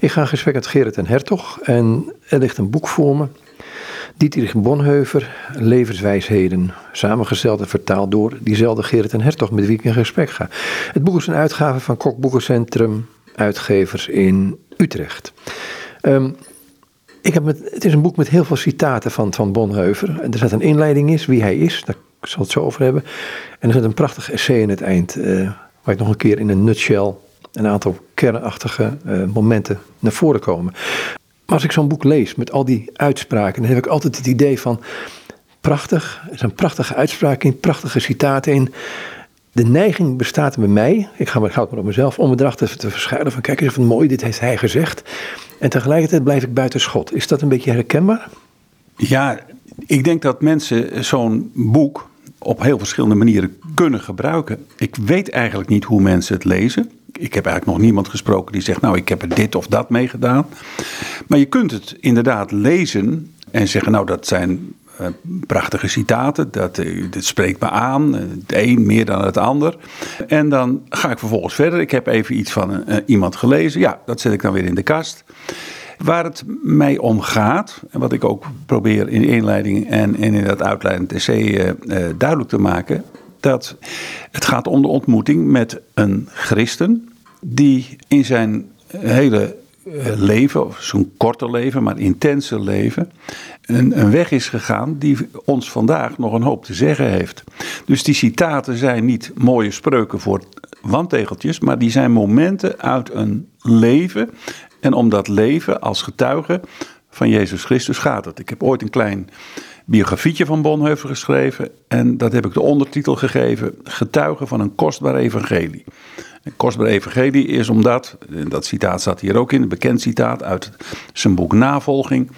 Ik ga in gesprek met Gerrit en Hertog en er ligt een boek voor me. Dietrich Bonheuver, Levenswijsheden, samengesteld en vertaald door diezelfde Gerrit en Hertog met wie ik in gesprek ga. Het boek is een uitgave van Kok Boekencentrum, uitgevers in Utrecht. Um, ik heb met, het is een boek met heel veel citaten van, van Bonheuver. Er staat een inleiding is, wie hij is, daar zal het zo over hebben. En er zit een prachtig essay in het eind, uh, waar ik nog een keer in een nutshell een aantal kernachtige uh, momenten naar voren komen. Maar als ik zo'n boek lees met al die uitspraken, dan heb ik altijd het idee van prachtig, er zijn prachtige uitspraken in, prachtige citaten in. De neiging bestaat bij mij, ik ga het maar op mezelf, om erachter te verschuilen van kijk eens wat mooi, dit heeft hij gezegd. En tegelijkertijd blijf ik buiten schot. Is dat een beetje herkenbaar? Ja, ik denk dat mensen zo'n boek op heel verschillende manieren kunnen gebruiken. Ik weet eigenlijk niet hoe mensen het lezen. Ik heb eigenlijk nog niemand gesproken die zegt, nou ik heb er dit of dat mee gedaan. Maar je kunt het inderdaad lezen en zeggen, nou dat zijn uh, prachtige citaten, dat, uh, dit spreekt me aan, uh, het een meer dan het ander. En dan ga ik vervolgens verder. Ik heb even iets van iemand gelezen, ja, dat zet ik dan weer in de kast. Waar het mij om gaat, en wat ik ook probeer in de inleiding en, en in dat uitleidend essay duidelijk te maken, dat het gaat om de ontmoeting met een christen die in zijn hele eh, leven, of zo'n korte leven, maar intense leven, een, een, weg is gegaan die ons vandaag nog een hoop te zeggen heeft. Dus die citaten zijn niet mooie spreuken voor wandtegeltjes, maar die zijn momenten uit een leven. En om dat leven als getuige van Jezus Christus gaat het. Ik heb ooit een klein biografietje van Bonhoeffer geschreven en dat heb ik de ondertitel gegeven: Getuigen van een kostbaar evangelie. Kostbaar evangelie is omdat, en dat citaat staat hier ook in, een bekend citaat uit zijn boek Navolging.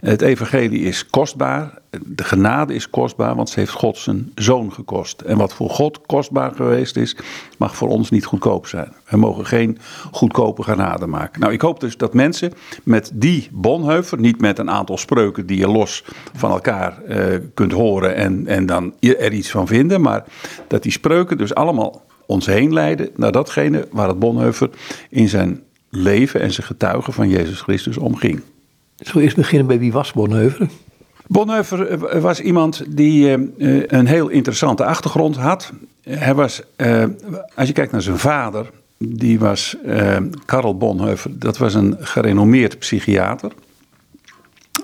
Het evangelie is kostbaar, de genade is kostbaar, want ze heeft God zijn zoon gekost. En wat voor God kostbaar geweest is, mag voor ons niet goedkoop zijn. We mogen geen goedkope genade maken. Nou, ik hoop dus dat mensen met die Bonheuver, niet met een aantal spreuken die je los van elkaar uh, kunt horen en, en dan er iets van vinden, maar dat die spreuken dus allemaal ons heen leiden naar datgene waar het Bonhoeffer in zijn leven en zijn getuigen van Jezus Christus omging. Zo eerst beginnen bij wie was Bonhoeffer? Bonhoeffer eh, was iemand die uh, een heel interessante achtergrond had. Hij was, als je kijkt naar zijn vader, die was Karel Bonhoeffer, dat was een gerenommeerd psychiater.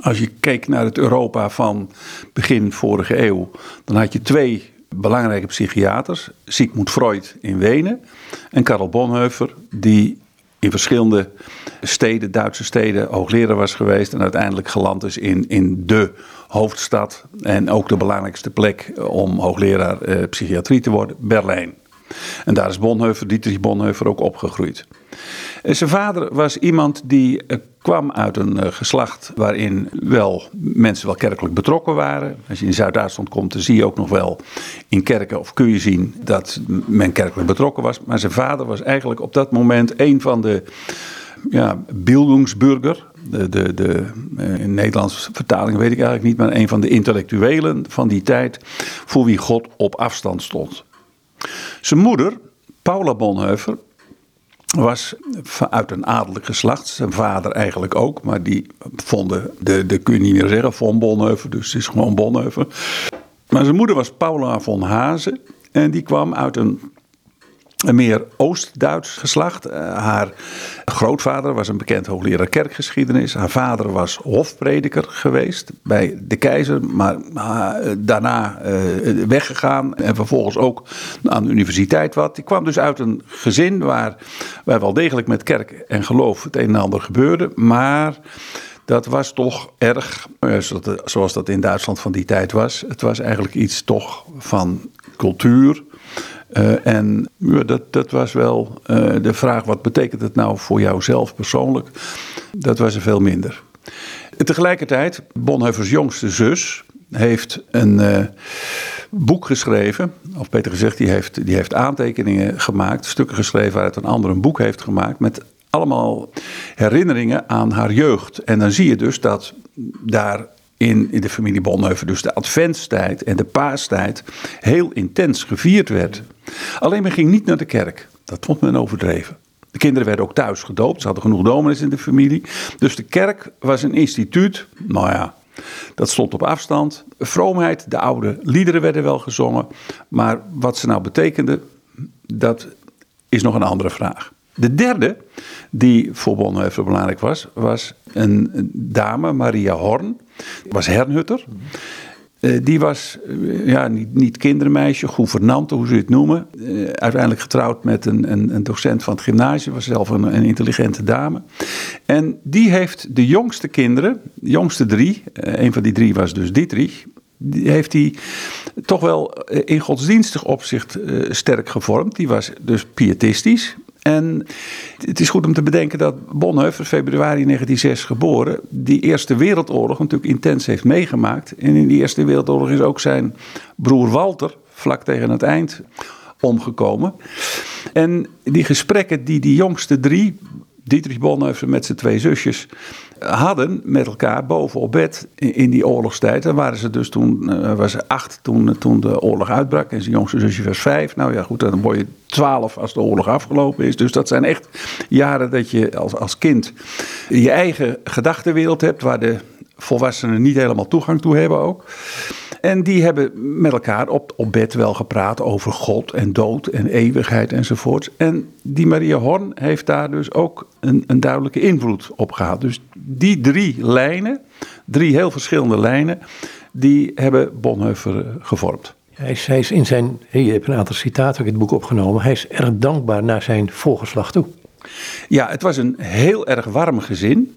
Als je keek naar het Europa van begin vorige eeuw, dan had je twee belangrijke psychiaters. Sigmund Freud in Wenen en Karl Bonhoeffer, die in verschillende steden, Duitse steden, hoogleraar was geweest. En uiteindelijk geland is in, in de hoofdstad. En ook de belangrijkste plek om hoogleraar eh, psychiatrie te worden, Berlijn. En daar is Bonhoeffer, Dietrich Bonhoeffer, ook opgegroeid. Zijn vader was iemand die eh, kwam uit een eh, geslacht waarin wel mensen wel kerkelijk betrokken waren. Als je in Zuid-Duitsland komt, dan zie je ook nog wel in kerken, of kun je zien dat men kerkelijk betrokken was. Maar zijn vader was eigenlijk op dat moment een van de ja, Bildungsburger. De, de, de, eh, in Nederlands vertaling weet ik eigenlijk niet, maar een van de intellectuelen van die tijd voor wie God op afstand stond. Zijn moeder, Paula Bonhoeffer, was uit een adellijk geslacht. Zijn vader eigenlijk ook, maar die vonden, de, de kun je niet meer zeggen, von Bonhoeffer, dus het is gewoon Bonhoeffer. Maar zijn moeder was Paula von Hazen en die kwam uit een meer Oost-Duits geslacht. Uh, haar grootvader was een bekend hoogleraar kerkgeschiedenis. Haar vader was hofprediker geweest bij de keizer, maar uh, daarna uh, weggegaan en vervolgens ook aan de universiteit wat. Die kwam dus uit een gezin waar, waar wel degelijk met kerk en geloof het een en ander gebeurde, maar dat was toch erg, zoals dat in Duitsland van die tijd was. Het was eigenlijk iets toch van cultuur, uh, en ja, dat, dat was wel uh, de vraag: wat betekent het nou voor jouzelf persoonlijk? Dat was er veel minder. Tegelijkertijd, Bonhoeffers jongste zus heeft een uh, boek geschreven. Of beter gezegd, die heeft, die heeft aantekeningen gemaakt, stukken geschreven uit een ander een boek heeft gemaakt. Met allemaal herinneringen aan haar jeugd. En dan zie je dus dat daar in, in de familie Bonhoeffer dus de adventstijd en de paastijd heel intens gevierd werd. Alleen men ging niet naar de kerk. Dat vond men overdreven. De kinderen werden ook thuis gedoopt. Ze hadden genoeg dominees in de familie. Dus de kerk was een instituut. Nou ja, dat stond op afstand. Vroomheid, de oude liederen werden wel gezongen. Maar wat ze nou betekenden, dat is nog een andere vraag. De derde, die voor Bonhoeffer belangrijk was, was een dame, Maria Horn. Was hernhutter. Uh, die was uh, ja, niet, niet kindermeisje, gouvernante, hoe ze het noemen. Uh, uiteindelijk getrouwd met een, een, een, docent van het gymnasium, was zelf een, een, intelligente dame. En die heeft de jongste kinderen, de jongste drie, een van die drie was dus Dietrich, die heeft hij toch wel in godsdienstig opzicht sterk gevormd. Die was dus pietistisch. En het is goed om te bedenken dat Bonhoeffer, februari 1906 geboren, die Eerste Wereldoorlog natuurlijk intens heeft meegemaakt. En in die Eerste Wereldoorlog is ook zijn broer Walter, vlak tegen het eind, omgekomen. En die gesprekken die die jongste drie, Dietrich Bonhoeffer met zijn twee zusjes, hadden met elkaar boven op bed in, die oorlogstijd. Dan waren ze dus toen, uh, was ze acht toen, toen de oorlog uitbrak en zijn jongste zusje was vijf. Nou ja, goed, dan word je twaalf als de oorlog afgelopen is. Dus dat zijn echt jaren dat je als, als kind je eigen gedachtenwereld hebt, waar de volwassenen niet helemaal toegang toe hebben ook. En die hebben met elkaar op, op bed wel gepraat over God en dood en eeuwigheid enzovoort. En die Maria Horn heeft daar dus ook een, een duidelijke invloed op gehad. Dus die drie lijnen, drie heel verschillende lijnen, die hebben Bonhoeffer eh, gevormd. Hij is, in zijn, je hebt een aantal citaten in het boek opgenomen, hij is erg dankbaar naar zijn voorgeslag toe. Ja, het was een heel erg warm gezin.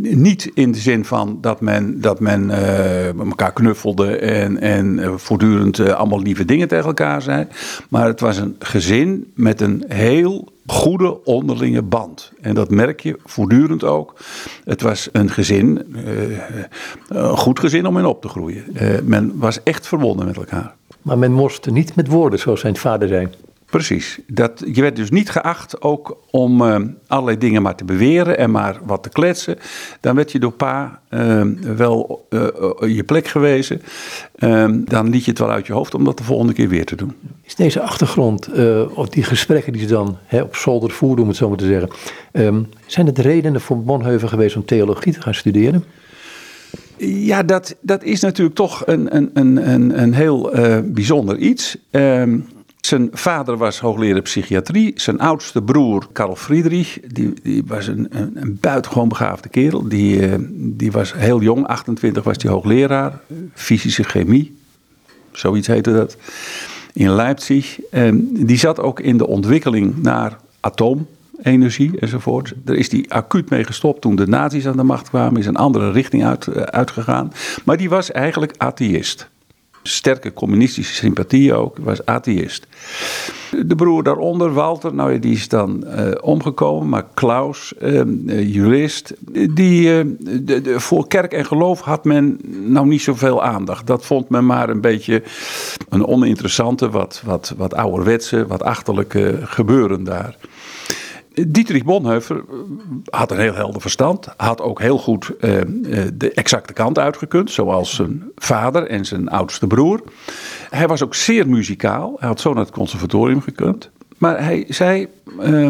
Niet in de zin van dat men, dat men uh, elkaar knuffelde en, en uh, voortdurend uh, allemaal lieve dingen tegen elkaar zei. Maar het was een gezin met een heel goede onderlinge band. En dat merk je voortdurend ook. Het was een gezin, een goed gezin om in op te groeien. men was echt verbonden met elkaar. Maar men morste niet met woorden zoals zijn vader zei. Precies. Dat, je werd dus niet geacht ook om uh, allerlei dingen maar te beweren en maar wat te kletsen. Dan werd je door pa uh, wel uh, je plek gewezen. Ehm, dan liet je het wel uit je hoofd om dat de volgende keer weer te doen. Is deze achtergrond, of die gesprekken die ze dan hè, op zolder voerden, om het zo maar te zeggen, ehm, zijn het redenen voor Bonheuven geweest om theologie te gaan studeren? Ja, dat, dat is natuurlijk toch een, een, een, een heel bijzonder iets. Ehm, zijn vader was hoogleraar psychiatrie. Zijn oudste broer, Karl Friedrich, die, die was een, een, een, buitengewoon begaafde kerel. Die, uh, die was heel jong, 28 was hij hoogleraar, fysische chemie, zoiets heette dat, in Leipzig. Die zat ook in de ontwikkeling naar atoomenergie enzovoort. Daar is hij acuut mee gestopt toen de nazi's aan de macht kwamen, is een andere richting uit, uh, uitgegaan. Maar die was eigenlijk atheïst sterke communistische sympathie ook, was atheïst. De broer daaronder, Walter, nou die is dan uh, omgekomen, maar Klaus, uh, jurist, die, uh, de, de, voor kerk en geloof had men nou niet zoveel aandacht. Dat vond men maar een beetje een oninteressante, wat, wat, wat ouderwetse, wat achterlijke gebeuren daar. Dietrich Bonhoeffer eh, had een heel helder verstand. Had ook heel goed uh, de exacte kant uitgekund. Zoals zijn vader en zijn oudste broer. Hij was ook zeer muzikaal. Hij had zo naar het conservatorium gekund. Maar hij zei, uh,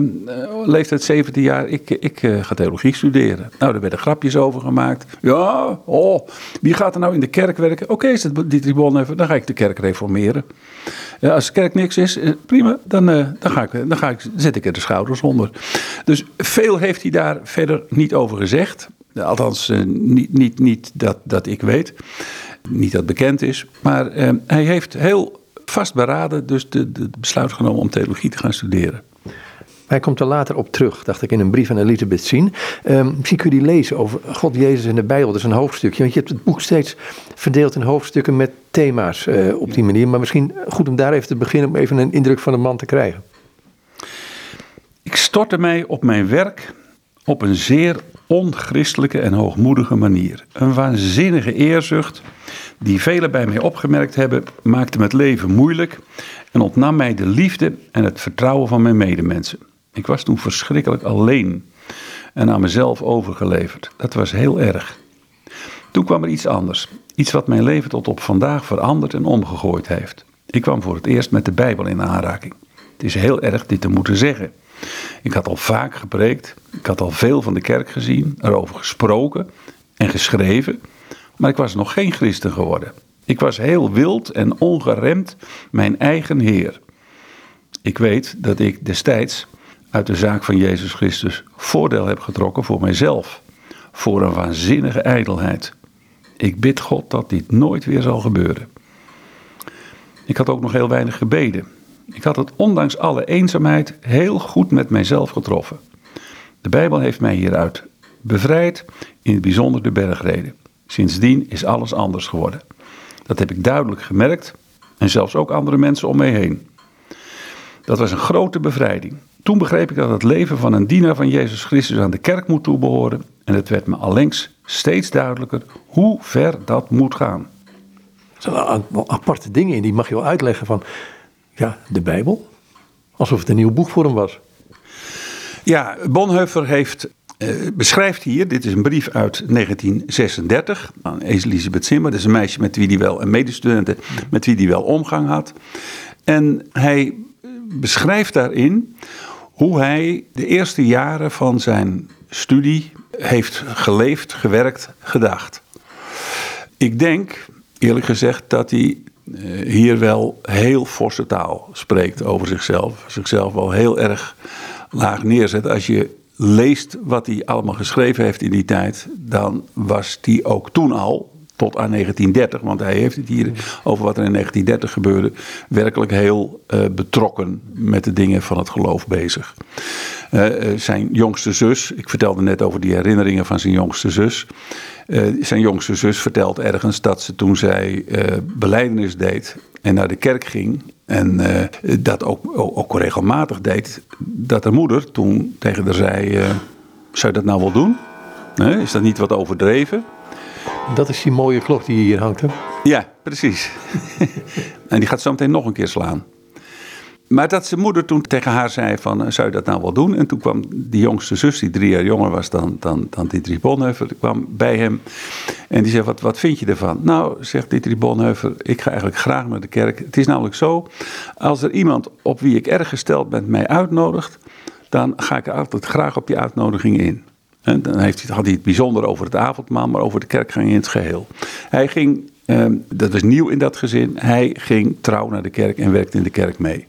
leeftijd 17 jaar, ik, ik uh, ga theologie studeren. Nou, er werden grapjes over gemaakt. Ja, oh, wie gaat er nou in de kerk werken? Oké, okay, is het Dietrich Bonhoeffer, dan ga ik de kerk reformeren. Als de kerk niks is, eh, prima, dan, dan, ga ik, dan ga ik, zet ik er de schouders onder. Dus veel heeft hij daar verder niet over gezegd. Althans, niet, niet, niet dat, dat ik weet. Niet dat bekend is. Maar hij heeft heel vastberaden dus de, de, besluit genomen om theologie te gaan studeren. Hij komt er later op terug, dacht ik, in een brief aan Elisabeth zien. Um, misschien kun je die lezen over God, Jezus in de Bijbel. Dat is een hoofdstukje. Want je hebt het boek steeds verdeeld in hoofdstukken met thema's uh, op die manier. Maar misschien goed om daar even te beginnen, om even een indruk van de man te krijgen. Ik stortte mij op mijn werk op een zeer onchristelijke en hoogmoedige manier. Een waanzinnige eerzucht die velen bij mij opgemerkt hebben, maakte het leven moeilijk en ontnam mij de liefde en het vertrouwen van mijn medemensen. Ik was toen verschrikkelijk alleen en aan mezelf overgeleverd. Dat was heel erg. Toen kwam er iets anders. Iets wat mijn leven tot op vandaag veranderd en omgegooid heeft. Ik kwam voor het eerst met de Bijbel in aanraking. Het is heel erg dit te moeten zeggen. Ik had al vaak gepreekt. Ik had al veel van de kerk gezien, erover gesproken en geschreven. Maar ik was nog geen christen geworden. Ik was heel wild en ongeremd mijn eigen Heer. Ik weet dat ik destijds uit de zaak van Jezus Christus voordeel heb getrokken voor mijzelf. Voor een waanzinnige ijdelheid. Ik bid God dat dit nooit weer zal gebeuren. Ik had ook nog heel weinig gebeden. Ik had het ondanks alle eenzaamheid heel goed met mijzelf getroffen. De Bijbel heeft mij hieruit bevrijd, in het bijzonder de bergreden. Sindsdien is alles anders geworden. Dat heb ik duidelijk gemerkt en zelfs ook andere mensen om mij heen. Dat was een grote bevrijding. Toen begreep ik dat het leven van een dienaar van Jezus Christus aan de kerk moet toebehoren. En het werd me allengs steeds duidelijker hoe ver dat moet gaan. Er zijn aparte dingen in, die mag je wel uitleggen van ja, de Bijbel. Alsof het een nieuw boek voor hem was. Ja, Bonhoeffer heeft, eh, beschrijft hier, dit is een brief uit 1936 aan Elisabeth Zimmer. Dat is een meisje met wie hij wel, een medestudente met wie hij wel omgang had. En hij beschrijft daarin hoe hij de eerste jaren van zijn studie heeft geleefd, gewerkt, gedacht. Ik denk, eerlijk gezegd, dat hij eh, hier wel heel forse taal spreekt over zichzelf. Zichzelf wel heel erg laag neerzet. Als je leest wat hij allemaal geschreven heeft in die tijd, dan was hij ook toen al, tot aan 1930, want hij heeft het hier over wat er in 1930 gebeurde, werkelijk heel uh, betrokken met de dingen van het geloof bezig. Uh, zijn jongste zus, ik vertelde net over die herinneringen van zijn jongste zus. Zijn jongste zus vertelt ergens dat ze toen zij beleidenis deed en naar de kerk ging en dat ook, ook, regelmatig deed, dat haar moeder toen tegen haar zei, zou je dat nou wel doen? is dat niet wat overdreven? Dat is die mooie klok die hier hangt, hè? Ja, precies. en die gaat zo meteen nog een keer slaan. Maar dat zijn moeder toen tegen haar zei van, eh, zou je dat nou wel doen? En toen kwam die jongste zus, die drie jaar jonger was dan, dan, dan Dietrich Bonhoeffer, kwam bij hem. En die zei, wat, wat vind je ervan? Nou, zegt Dietrich Bonhoeffer, ik ga eigenlijk graag naar de kerk. Het is namelijk zo, als er iemand op wie ik erg gesteld ben mij uitnodigt, dan ga ik altijd graag op die uitnodiging in. En dan heeft hij, had hij het bijzonder over het avondmaal, maar over de kerkgang in het geheel. Hij ging, ehm, dat was nieuw in dat gezin, hij ging trouw naar de kerk en werkte in de kerk mee.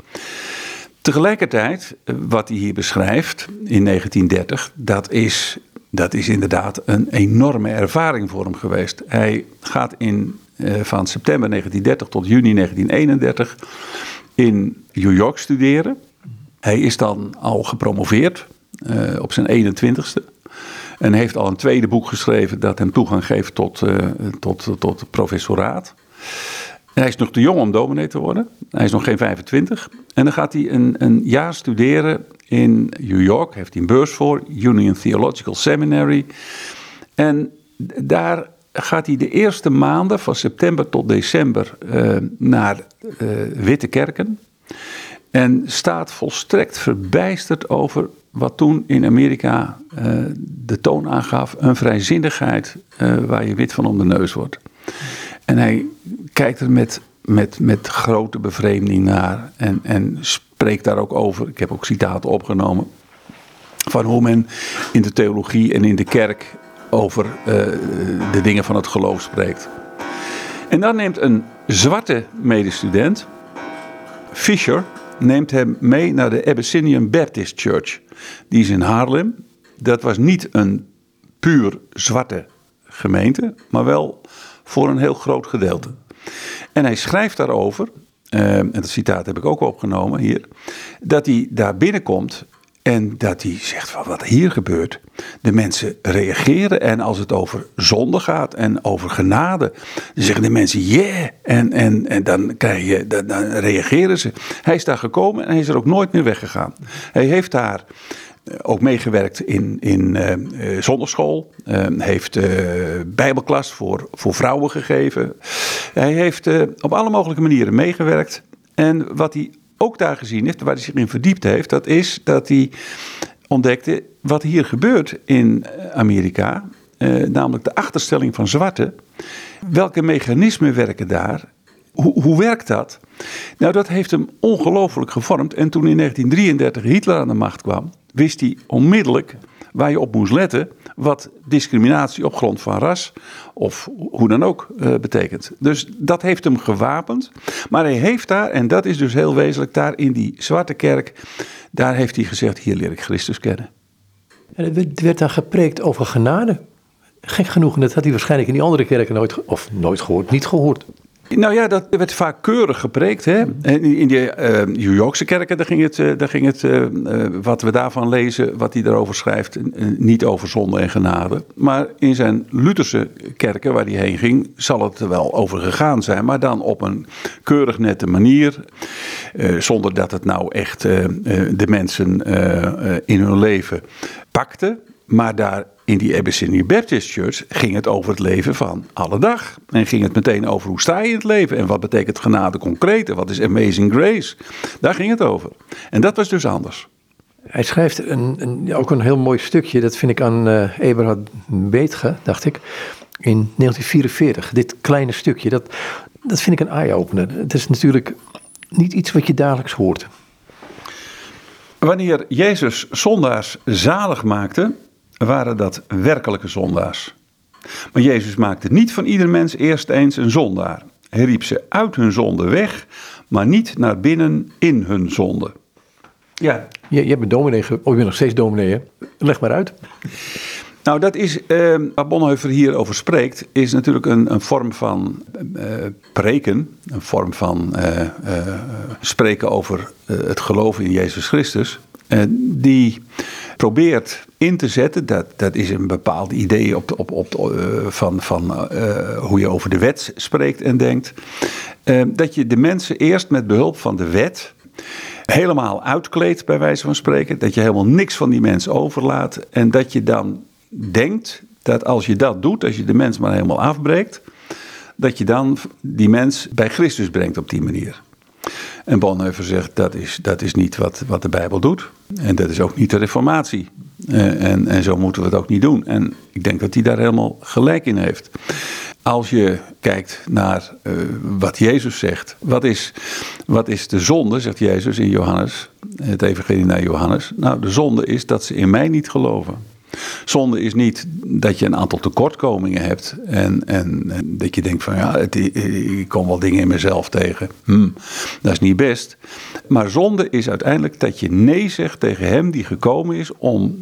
Tegelijkertijd, eh, wat hij hier beschrijft in 1930, dat is, dat is inderdaad een enorme ervaring voor hem geweest. Hij gaat in, uh, van september 1930 tot juni 1931 in New York studeren. Hij is dan al gepromoveerd uh, op zijn 21ste. En heeft al een tweede boek geschreven dat hem toegang geeft tot, uh, tot, tot professoraat. Hij is nog te jong om dominee te worden. Hij is nog geen 25. En dan gaat hij een, een jaar studeren in New York. Heeft hij een beurs voor. Union Theological Seminary. En daar gaat hij de eerste maanden van september tot december uh, naar uh, Witte Kerken. En staat volstrekt verbijsterd over wat toen in Amerika uh, de toon aangaf, een vrijzinnigheid uh, waar je wit van om de neus wordt. En hij kijkt er met, met, met grote bevreemding naar en, en spreekt daar ook over. Ik heb ook citaten opgenomen van hoe men in de theologie en in de kerk over uh, de dingen van het geloof spreekt. En dan neemt een zwarte medestudent, Fisher, neemt hem mee naar de Abyssinian Baptist Church. Die is in Haarlem. Dat was niet een puur zwarte gemeente, maar wel voor een heel groot gedeelte. En hij schrijft daarover, uh, en dat citaat heb ik ook opgenomen hier, dat hij daar binnenkomt en dat hij zegt van wat hier gebeurt. De mensen reageren en als het over zonde gaat en over genade, dan zeggen de mensen yeah. En, en, en dan, krijg je, dan, reageren ze. Hij is daar gekomen en hij is er ook nooit meer weggegaan. Hij heeft daar eh, ook meegewerkt in, in uh, zonderschool. Uh, heeft bijbelklas voor, voor vrouwen gegeven. Hij heeft op alle mogelijke manieren meegewerkt. En wat hij ook daar gezien heeft, waar hij zich in verdiept heeft, dat is dat hij ontdekte wat hier gebeurt in Amerika, eh, namelijk de achterstelling van zwarte. Welke mechanismen werken daar? Hoe, hoe werkt dat? Nou, dat heeft hem ongelooflijk gevormd. En toen in 1933 Hitler aan de macht kwam, wist hij onmiddellijk waar je op moest letten wat discriminatie op grond van ras of hoe dan ook uh, betekent. Dus dat heeft hem gewapend. Maar hij heeft daar, en dat is dus heel wezenlijk, daar in die zwarte kerk, daar heeft hij gezegd: hier leer ik Christus kennen. En het werd dan gepreekt over genade. Gek genoeg, en dat had hij waarschijnlijk in die andere kerken nooit, of nooit gehoord, niet gehoord. Nou ja, dat werd vaak keurig gepreekt. Hè? In, die uh, New Yorkse kerken, daar ging het, uh, daar ging het uh, wat we daarvan lezen, wat hij daarover schrijft, niet over zonde en genade. Maar in zijn Lutherse kerken, waar hij heen ging, zal het er wel over gegaan zijn. Maar dan op een keurig nette manier. zonder dat het nou echt de mensen in hun leven pakte. Maar daar in die Abyssinian Baptist Church ging het over het leven van alle dag. En ging het meteen over hoe sta je in het leven en wat betekent genade concreet en wat is amazing grace. Daar ging het over. En dat was dus anders. Hij schrijft een, een, ook een heel mooi stukje, dat vind ik aan uh, Eberhard Beetge, dacht ik, in 1944. Dit kleine stukje, dat, dat vind ik een eye-opener. Het is natuurlijk niet iets wat je dagelijks hoort. Wanneer Jezus zondaars zalig maakte, waren dat werkelijke zondaars. Maar Jezus maakte niet van ieder mens eerst eens een zondaar. Hij riep ze uit hun zonde weg, maar niet naar binnen in hun zonde. Ja. Je, je bent dominee, oh je bent nog steeds dominee, leg maar uit. Nou, dat is, uh, waar Bonhoeffer hier over spreekt, is natuurlijk een, een vorm van uh, preken. Een vorm van uh, spreken over het geloven in Jezus Christus. die probeert in te zetten. Dat, dat is een bepaald idee op, op, op, uh, van, van uh, hoe je over de wet spreekt en denkt. Uh, dat je de mensen eerst met behulp van de wet helemaal uitkleedt, bij wijze van spreken. Dat je helemaal niks van die mens overlaat. En dat je dan denkt dat als je dat doet, als je de mens maar helemaal afbreekt, dat je dan die mens bij Christus brengt op die manier. En Bonhoeffer zegt dat is, dat is niet wat, wat de Bijbel doet. En dat is ook niet de reformatie. Uh, en, en zo moeten we het ook niet doen. En ik denk dat hij daar helemaal gelijk in heeft. Als je kijkt naar uh, wat Jezus zegt. Wat is, wat is de zonde, zegt Jezus in Johannes. Het evangelie naar Johannes. Nou, de zonde is dat ze in mij niet geloven. Zonde is niet dat je een aantal tekortkomingen hebt en, en, dat je denkt van ja, ik kom wel dingen in mezelf tegen. Hm, dat is niet best. Maar zonde is uiteindelijk dat je nee zegt tegen hem die gekomen is om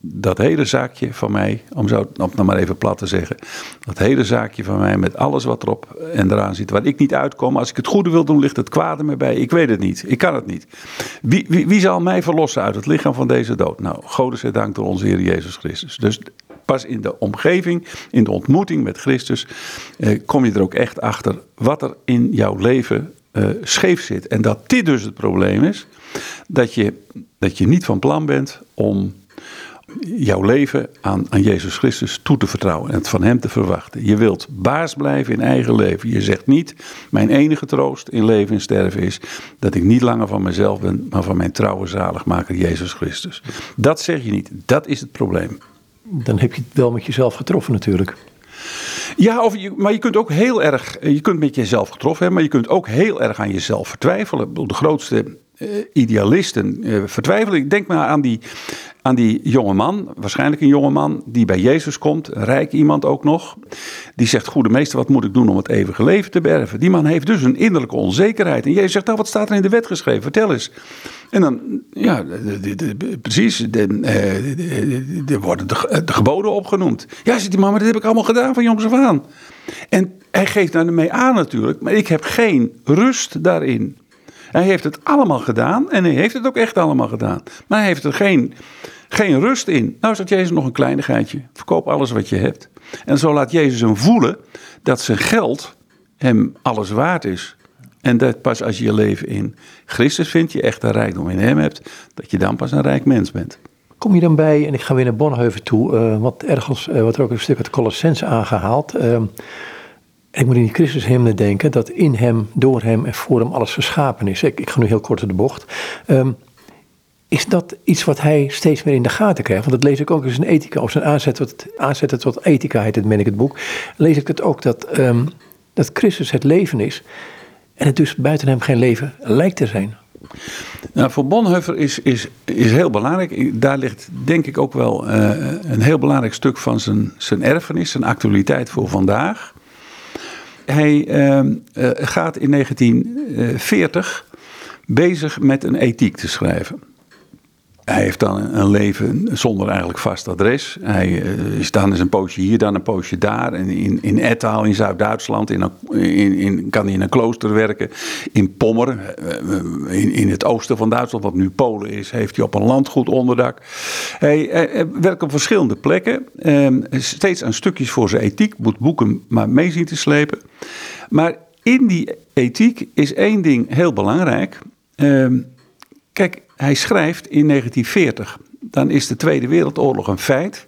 dat hele zaakje van mij, om zo om nou maar even plat te zeggen, dat hele zaakje van mij met alles wat erop en eraan zit, waar ik niet uitkom. Als ik het goede wil doen, ligt het kwade me bij. Ik weet het niet. Ik kan het niet. Wie, wie, wie zal mij verlossen uit het lichaam van deze dood? Nou, God zij dank door onze Heer Jezus Christus. Dus pas in de omgeving, in de ontmoeting met Christus, eh, kom je er ook echt achter wat er in jouw leven eh, scheef zit. En dat dit dus het probleem is, dat je, dat je niet van plan bent om jouw leven aan, aan Jezus Christus toe te vertrouwen en het van Hem te verwachten. Je wilt baas blijven in eigen leven. Je zegt niet, mijn enige troost in leven en sterven is dat ik niet langer van mezelf ben, maar van mijn trouwe zaligmaker Jezus Christus. Dat zeg je niet. Dat is het probleem. Dan heb je het wel met jezelf getroffen natuurlijk. Ja, of je, maar je kunt ook heel erg, je kunt met jezelf getroffen hebben, maar je kunt ook heel erg aan jezelf vertwijfelen. De grootste uh, idealisten uh, vertwijfelen. Ik denk maar aan die, aan die jonge man, waarschijnlijk een jonge man die bij Jezus komt, rijk iemand ook nog. Die zegt, goede meester, wat moet ik doen om het eeuwige leven te berven? Die man heeft dus een innerlijke onzekerheid. En Jezus zegt, nou, wat staat er in de wet geschreven? Vertel eens. En dan, ja, de, de, de, precies, er worden de, geboden opgenoemd. Ja, zegt die man, maar dat heb ik allemaal gedaan van jongs af aan. En hij geeft daarmee aan natuurlijk, maar ik heb geen rust daarin. Hij heeft het allemaal gedaan en hij heeft het ook echt allemaal gedaan. Maar hij heeft er geen, geen rust in. Nou zegt Jezus nog een kleinigheidje. Verkoop alles wat je hebt. En zo laat Jezus hem voelen dat zijn geld hem alles waard is. En dat pas als je je leven in Christus vindt, je echt een rijkdom in hem hebt, dat je dan pas een rijk mens bent. Kom je dan bij, en ik ga weer naar Bonhoeffer toe, uh, wat ergens, uh, wat er ook een stuk uit Colossens aangehaald. Uh, ik moet in die Christus hymne denken dat in hem, door hem en voor hem alles geschapen is. Ik, ik ga nu heel kort de bocht. Um, is dat iets wat hij steeds meer in de gaten krijgt? Want dat lees ik ook in zijn ethica, of zijn aanzet tot, aanzetten tot ethica heet het, meen ik het boek. Lees ik het ook dat, um, dat Christus het leven is. En het dus buiten hem geen leven lijkt te zijn. Nou, voor Bonhoeffer is, is, is heel belangrijk. Daar ligt denk ik ook wel uh, een heel belangrijk stuk van zijn, zijn erfenis, zijn actualiteit voor vandaag. Hij uh, uh, gaat in 1940 bezig met een ethiek te schrijven. Hij heeft dan een leven zonder eigenlijk vast adres. Hij uh, is dan eens een poosje hier, dan een poosje daar. En in, in Ettaal in Zuid-Duitsland in in, in, kan hij in een klooster werken. In Pommer, uh, in, in het oosten van Duitsland, wat nu Polen is, heeft hij op een landgoed onderdak. Hij, hij werkt op verschillende plekken. Uh, steeds aan stukjes voor zijn ethiek, moet boeken maar mee zien te slepen. Maar in die ethiek is één ding heel belangrijk. Ehm, kijk, hij schrijft in 1940. Dan is de Tweede Wereldoorlog een feit.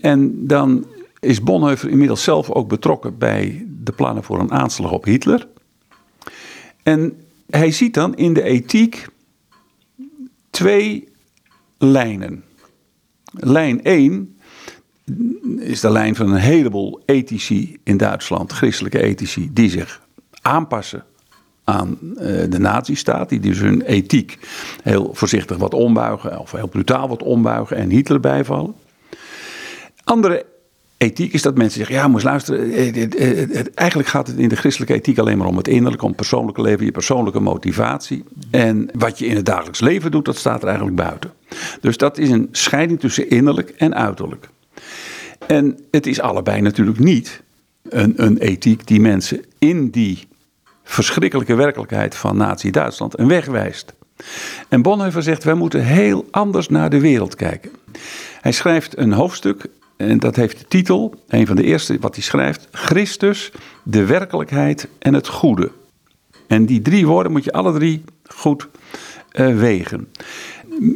En dan is Bonhoeffer inmiddels zelf ook betrokken bij de plannen voor een aanslag op Hitler. En hij ziet dan in de ethiek twee lijnen. Lijn 1 is de lijn van een heleboel ethici in Duitsland, christelijke ethici, die zich aanpassen aan uh, de nazistaat, die dus hun ethiek heel voorzichtig wat ombuigen, of heel brutaal wat ombuigen en Hitler bijvallen. Andere ethiek is dat mensen zeggen, ja, moet luisteren, eh, eigenlijk gaat het in de christelijke ethiek alleen maar om het innerlijke, om het persoonlijke leven, je persoonlijke motivatie. En wat je in het dagelijks leven doet, dat staat er eigenlijk buiten. Dus dat is een scheiding tussen innerlijk en uiterlijk. En het is allebei natuurlijk niet een, een ethiek die mensen in die verschrikkelijke werkelijkheid van Nazi-Duitsland een weg wijst. En Bonhoeffer zegt, wij moeten heel anders naar de wereld kijken. Hij schrijft een hoofdstuk, en dat heeft de titel, een van de eerste wat hij schrijft, Christus, de werkelijkheid en het goede. En die drie woorden moet je alle drie goed uh, wegen.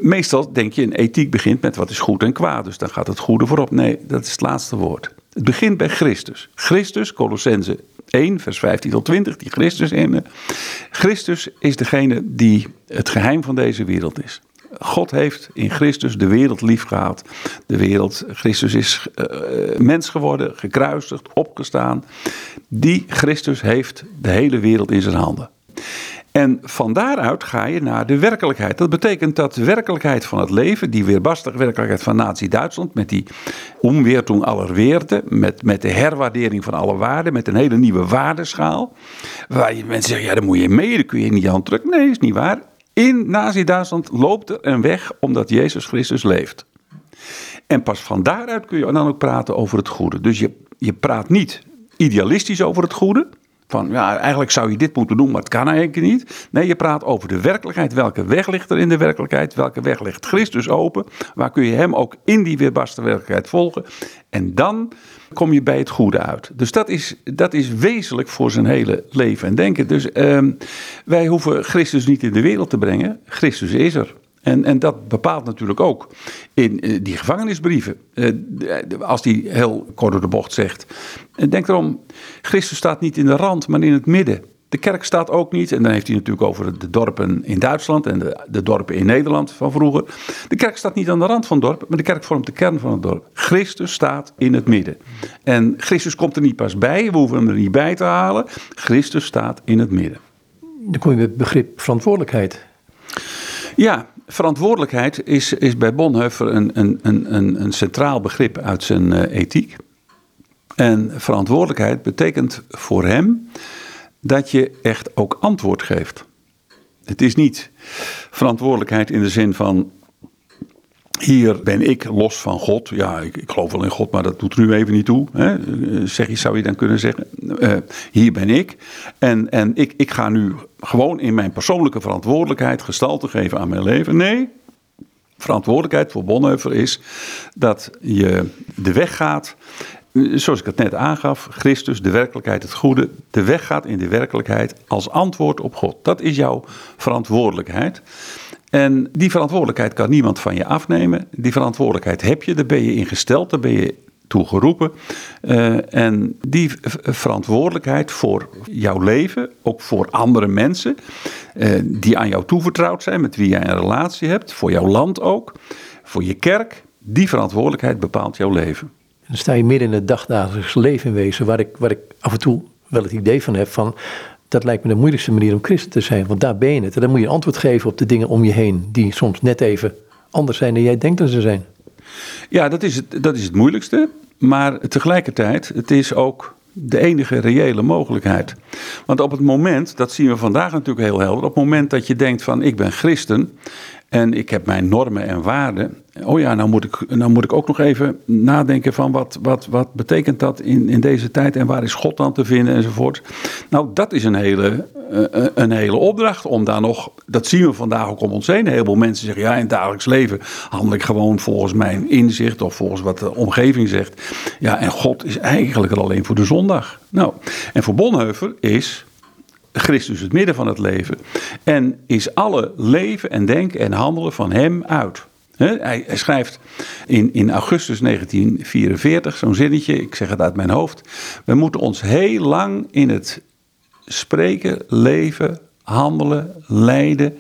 Meestal denk je, een ethiek begint met wat is goed en kwaad, dus dan gaat het goede voorop. Nee, dat is het laatste woord. Het begint bij Christus. Christus, Colossense 1, vers 15 tot 20, die Christus in. Christus is degene die het geheim van deze wereld is. God heeft in Christus de wereld lief gehad. De wereld, Christus is uh, mens geworden, gekruisigd, opgestaan. Die Christus heeft de hele wereld in zijn handen. En van daaruit ga je naar de werkelijkheid. Dat betekent dat de werkelijkheid van het leven, die weerbarstige werkelijkheid van Nazi-Duitsland, met die omweertung aller met, met de herwaardering van alle waarden, met een hele nieuwe waardeschaal. Waar je mensen zeggen, ja, daar moet je mee, daar kun je niet aan drukken. Nee, is niet waar. In Nazi-Duitsland loopt er een weg omdat Jezus Christus leeft. En pas van daaruit kun je dan ook praten over het goede. Dus je, je praat niet idealistisch over het goede. Van ja, eigenlijk zou je dit moeten doen, maar het kan eigenlijk niet. Nee, je praat over de werkelijkheid. Welke weg ligt er in de werkelijkheid? Welke weg ligt Christus open? Waar kun je hem ook in die weerbarste werkelijkheid volgen? En dan kom je bij het goede uit. Dus dat is, dat is wezenlijk voor zijn hele leven en denken. Dus uh, wij hoeven Christus niet in de wereld te brengen. Christus is er. En, en dat bepaalt natuurlijk ook in uh, die gevangenisbrieven. Uh, als die heel kort door de bocht zegt. En denk erom, Christus staat niet in de rand, maar in het midden. De kerk staat ook niet, en dan heeft hij natuurlijk over de dorpen in Duitsland en de, de dorpen in Nederland van vroeger. De kerk staat niet aan de rand van het dorp, maar de kerk vormt de kern van het dorp. Christus staat in het midden. En Christus komt er niet pas bij, we hoeven hem er niet bij te halen. Christus staat in het midden. Dan kom je met het begrip verantwoordelijkheid. Ja, verantwoordelijkheid is, is bij Bonhoeffer een, een, een, een centraal begrip uit zijn uh, ethiek. En verantwoordelijkheid betekent voor hem dat je echt ook antwoord geeft. Het is niet verantwoordelijkheid in de zin van hier ben ik los van God. Ja, ik, ik, geloof wel in God, maar dat doet er nu even niet toe. Hè? Zeg je, zou je dan kunnen zeggen. Uh, hier ben ik. En, en ik, ik ga nu gewoon in mijn persoonlijke verantwoordelijkheid gestalte geven aan mijn leven. Nee, verantwoordelijkheid voor Bonhoeffer is dat je de weg gaat. Zoals ik het net aangaf, Christus, de werkelijkheid, het goede. De weg gaat in de werkelijkheid als antwoord op God. Dat is jouw verantwoordelijkheid. En die verantwoordelijkheid kan niemand van je afnemen. Die verantwoordelijkheid heb je, daar ben je in gesteld, daar ben je toe geroepen. Uh, en die verantwoordelijkheid voor jouw leven, ook voor andere mensen uh, die aan jou toevertrouwd zijn, met wie jij een relatie hebt, voor jouw land ook, voor je kerk, die verantwoordelijkheid bepaalt jouw leven. En dan sta je midden in het dagdagelijks leven wezen, waar ik, waar ik af en toe wel het idee van heb van dat lijkt me de moeilijkste manier om christen te zijn. Want daar ben je het. En dan moet je een antwoord geven op de dingen om je heen. Die soms net even anders zijn dan jij denkt dat ze zijn. Ja, dat is het, dat is het moeilijkste. Maar tegelijkertijd, het is ook de enige reële mogelijkheid. Want op het moment, dat zien we vandaag natuurlijk heel helder, op het moment dat je denkt van ik ben christen en ik heb mijn normen en waarden. Oh ja, nou moet ik, nou moet ik ook nog even nadenken van wat, wat, wat betekent dat in, in deze tijd en waar is God dan te vinden enzovoort. Nou, dat is een hele, uh, een hele opdracht om daar nog, dat zien we vandaag ook om ons heen. Heel veel mensen zeggen ja, in het dagelijks leven handel ik gewoon volgens mijn inzicht of volgens wat de omgeving zegt. Ja, en God is eigenlijk er alleen voor de zondag. Nou, en voor Bonhoeffer is Christus het midden van het leven. En is alle leven en denken en handelen van hem uit. hij, schrijft in, in augustus 1944 zo'n zinnetje, ik zeg het uit mijn hoofd. We moeten ons heel lang in het spreken, leven, handelen, lijden,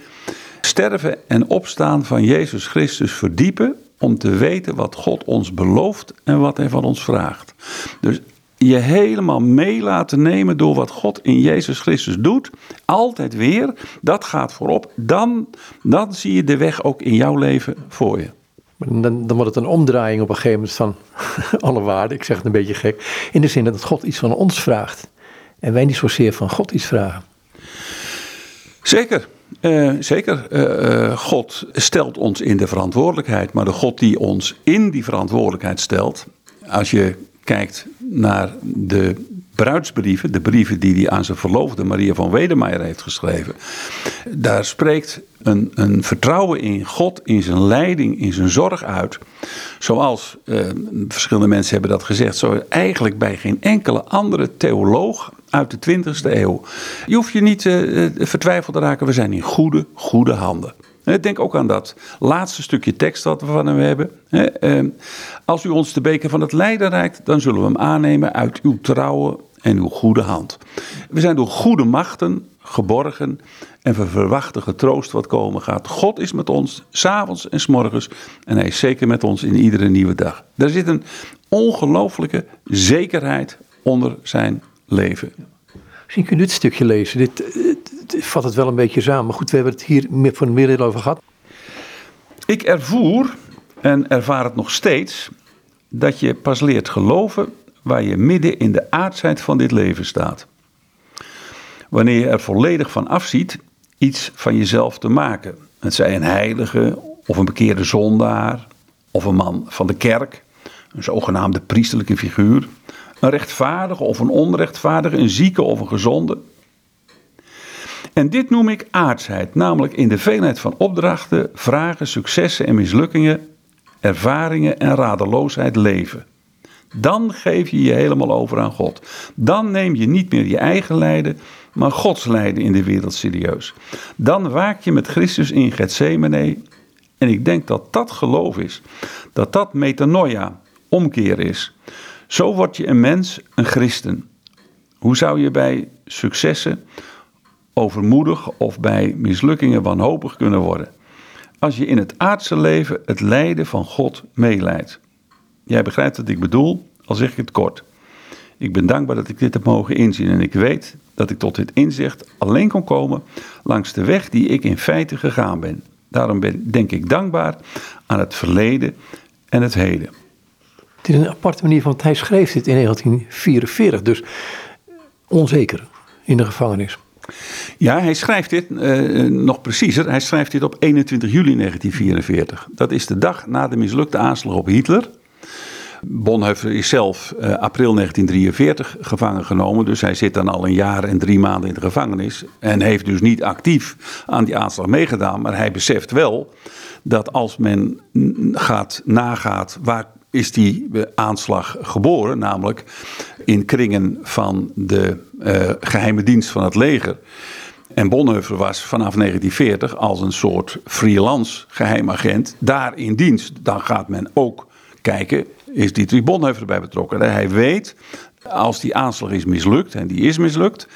sterven en opstaan van Jezus Christus verdiepen om te weten wat God ons belooft en wat hij van ons vraagt. Dus je helemaal mee laten nemen door wat God in Jezus Christus doet. Altijd weer, dat gaat voorop. Dan, dan zie je de weg ook in jouw leven voor je. Dan, dan wordt het een omdraaiing op een gegeven moment van alle waarden. Ik zeg het een beetje gek. In de zin dat God iets van ons vraagt. En wij niet zozeer van God iets vragen. Zeker. Uh, zeker, uh, God stelt ons in de verantwoordelijkheid, maar de God die ons in die verantwoordelijkheid stelt, als je kijkt naar de bruidsbrieven, de brieven die hij aan zijn verloofde Maria van Wedemeyer heeft geschreven, daar spreekt een, een vertrouwen in God, in zijn leiding, in zijn zorg uit. Zoals eh, verschillende mensen hebben dat gezegd, zo eigenlijk bij geen enkele andere theoloog uit de 20e eeuw. Je hoeft je niet uh, vertwijfeld te raken, we zijn in goede, goede handen. Denk ook aan dat laatste stukje tekst dat we van hem hebben. Ehm, als u ons de beker van het lijden reikt, dan zullen we hem aannemen uit uw trouwe en uw goede hand. We zijn door goede machten geborgen en we verwachten getroost wat komen gaat. God is met ons, s'avonds en s'morgens. En hij is zeker met ons in iedere nieuwe dag. Er zit een ongelooflijke zekerheid onder zijn leven. Misschien kun je dit stukje lezen. Dit, dit vat het wel een beetje samen. Maar goed, we hebben het hier voor een over gehad. Ik ervoer en ervaar het nog steeds dat je pas leert geloven waar je midden in de aardsheid van dit leven staat. Wanneer je er volledig van afziet iets van jezelf te maken. Het zij een heilige of een bekeerde zondaar of een man van de kerk, een zogenaamde priesterlijke figuur, een rechtvaardige of een onrechtvaardige, een zieke of een gezonde. En dit noem ik aardsheid, namelijk in de veelheid van opdrachten, vragen, successen en mislukkingen, ervaringen en radeloosheid leven. Dan geef je je helemaal over aan God. Dan neem je niet meer je eigen lijden, maar Gods lijden in de wereld serieus. Dan waak je met Christus in Gethsemane. En ik denk dat dat geloof is. Dat dat metanoia, omkeer is. Zo word je een mens, een christen. Hoe zou je bij successen overmoedig of bij mislukkingen wanhopig kunnen worden? Als je in het aardse leven het lijden van God meeleidt. Jij begrijpt wat ik bedoel, al zeg ik het kort. Ik ben dankbaar dat ik dit heb mogen inzien en ik weet dat ik tot dit inzicht alleen kon komen langs de weg die ik in feite gegaan ben. Daarom ben, denk ik dankbaar aan het verleden en het heden. Het is een aparte manier, want hij schreef dit in 1944, dus onzeker in de gevangenis. Ja, hij schrijft dit uh, nog preciezer. Hij schrijft dit op 21 juli 1944. Dat is de dag na de mislukte aanslag op Hitler. Bonhoeffer is zelf uh, april 1943 gevangen genomen. Dus hij zit dan al een jaar en drie maanden in de gevangenis. En heeft dus niet actief aan die aanslag meegedaan. Maar hij beseft wel dat als men gaat, nagaat waar is die aanslag geboren, namelijk in kringen van de uh, geheime dienst van het leger. En Bonhoeffer was vanaf 1940 als een soort freelance geheimagent daar in dienst. Dan gaat men ook kijken, is Dietrich Bonhoeffer erbij betrokken? Hij weet, als die aanslag is mislukt, en die is mislukt,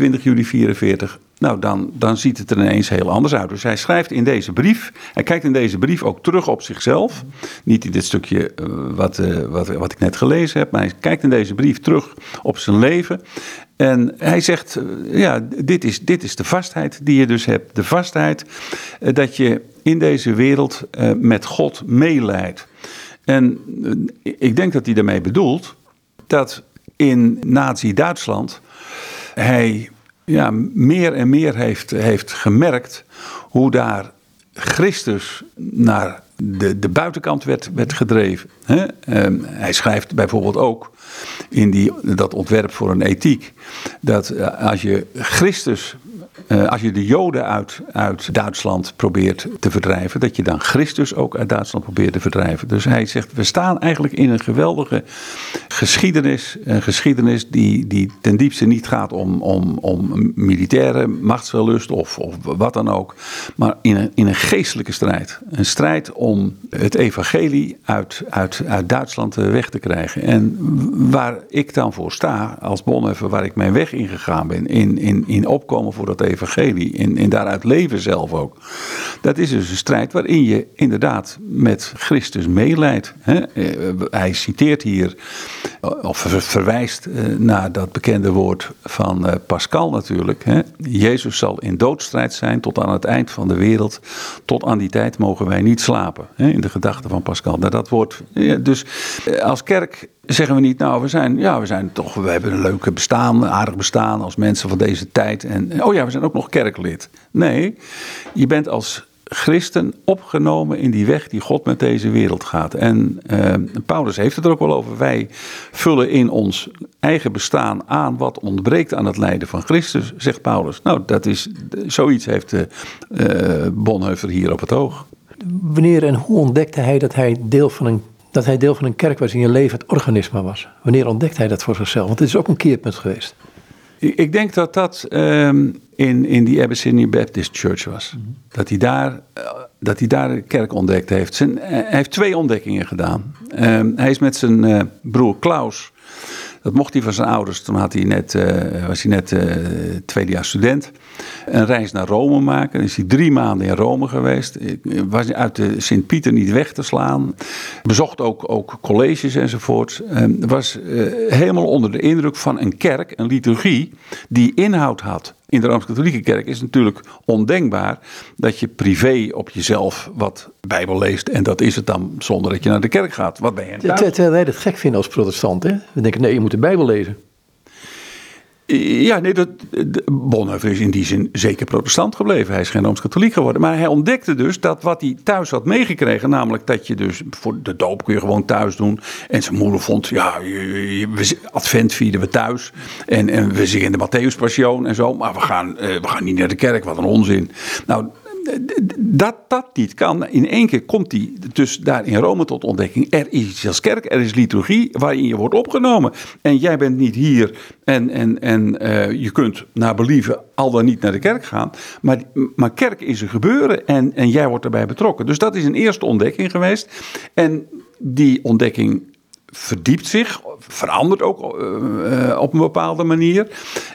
20 juli 1944, nou, dan, dan ziet het er ineens heel anders uit. Dus hij schrijft in deze brief, hij kijkt in deze brief ook terug op zichzelf. Niet in dit stukje uh, wat, uh, wat, wat ik net gelezen heb, maar hij kijkt in deze brief terug op zijn leven. En hij zegt, eh, ja, dit is, dit is de vastheid die je dus hebt. De vastheid eh, dat je in deze wereld eh, met God meeleidt. En ik denk dat hij daarmee bedoelt dat in Nazi-Duitsland hij ja, meer en meer heeft, heeft gemerkt hoe daar Christus naar de, de buitenkant werd, werd gedreven. Ehm, hij schrijft bijvoorbeeld ook in die, dat ontwerp voor een ethiek dat eh, als je Christus uh, als je de Joden uit, uit Duitsland probeert te verdrijven, dat je dan Christus ook uit Duitsland probeert te verdrijven. Dus hij zegt, we staan eigenlijk in een geweldige geschiedenis. Een geschiedenis die, die ten diepste niet gaat om, om, om militaire machtswellust of, of wat dan ook. Maar in een, in een geestelijke strijd. Een strijd om het evangelie uit, uit, uit Duitsland weg te krijgen. En waar ik dan voor sta, als Bonhoeffer, waar ik mijn weg in gegaan ben, in, in, in opkomen voor dat evangelie, in, in daaruit leven zelf ook. Dat is dus een strijd waarin je inderdaad met Christus meeleidt. Eh, hij citeert hier, of verwijst eh, naar dat bekende woord van eh, Pascal natuurlijk. Jezus zal in doodstrijd zijn tot aan het eind van de wereld. Tot aan die tijd mogen wij niet slapen. In de gedachten van Pascal. Nou, dat wordt, dus als kerk zeggen we niet, nou, we zijn, ja, we zijn toch, we hebben een leuke bestaan, een aardig bestaan als mensen van deze tijd. En, oh ja, we zijn ook nog kerklid. Nee, je bent als christen opgenomen in die weg die God met deze wereld gaat. En uh, Paulus heeft het er ook wel over. Wij vullen in ons eigen bestaan aan wat ontbreekt aan het lijden van Christus, zegt Paulus. Nou, dat is, zoiets heeft de uh, Bonhoeffer hier op het oog. Wanneer en hoe ontdekte hij dat hij deel van een dat hij deel van een kerk was in je leven het organisme was. Wanneer ontdekt hij dat voor zichzelf? Want het is ook een keerpunt geweest. Ik denk dat dat um, in, in die Abyssinian Baptist Church was. Mhm. Dat, hij daar, uh, dat hij daar de kerk ontdekt heeft. Zijn, uh, hij heeft twee ontdekkingen gedaan. Um, hij is met zijn uh, broer Klaus dat mocht hij van zijn ouders. Toen had hij net, uh, was hij net uh, tweede jaar student. Een reis naar Rome maken. Is hij drie maanden in Rome geweest. Was uit de Sint-Pieter niet weg te slaan. Bezocht ook, ook colleges enzovoort. Uh, was helemaal onder de indruk van een kerk, een liturgie, die inhoud had in de Rooms-Katholieke Kerk is het natuurlijk ondenkbaar dat je privé op jezelf wat Bijbel leest. En dat is het dan zonder dat je naar de kerk gaat. Wat ben je? Terwijl wij dat gek vinden als protestant. Hè? We denken, nee, je moet de Bijbel lezen. Ja, nee, dat, Bonhoeffer is in die zin zeker protestant gebleven. Hij is geen Rooms-Katholiek geworden. Maar hij ontdekte dus dat wat hij thuis had meegekregen, namelijk dat je dus voor de doop kun je gewoon thuis doen. En zijn moeder vond, ja, advent vieren we thuis. En, en we zingen de Matthäus Passion en zo. Maar we gaan, eh, we gaan niet naar de kerk, wat een onzin. Nou, dat dat niet kan. In één keer komt hij dus daar in Rome tot ontdekking. Er is iets als kerk, er is liturgie waarin je wordt opgenomen. En jij bent niet hier en, en, en uh, je kunt naar believen al dan niet naar de kerk gaan. Maar, maar kerk is een gebeuren en, en jij wordt erbij betrokken. Dus dat is een eerste ontdekking geweest. En die ontdekking verdiept zich, verandert ook uh, op een bepaalde manier.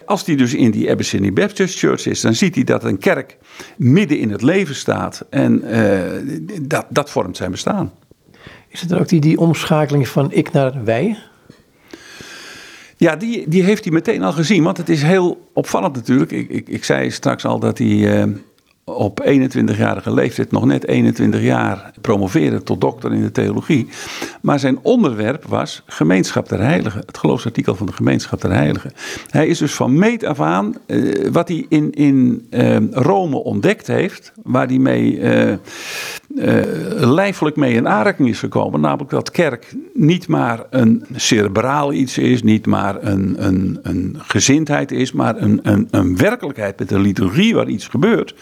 Als die dus in die Abyssinian Baptist Church is, dan ziet hij dat een kerk midden in het leven staat. En uh, dat, dat vormt zijn bestaan. Is het er ook die, die omschakeling van ik naar wij? Ja, die, die heeft hij meteen al gezien. Want het is heel opvallend natuurlijk. Ik, ik, ik zei straks al dat hij op 21-jarige leeftijd, nog net 21 jaar, promoveerde tot dokter in de theologie. Maar zijn onderwerp was gemeenschap der heiligen, het geloofsartikel van de gemeenschap der heiligen. Hij is dus van meet af aan, uh, wat hij in, in uh, Rome ontdekt heeft, waar hij mee uh, lijfelijk mee in aanraking is gekomen, namelijk dat kerk niet maar een cerebraal iets is, niet maar een, een, een gezindheid is, maar een, een, een werkelijkheid met een liturgie waar iets gebeurt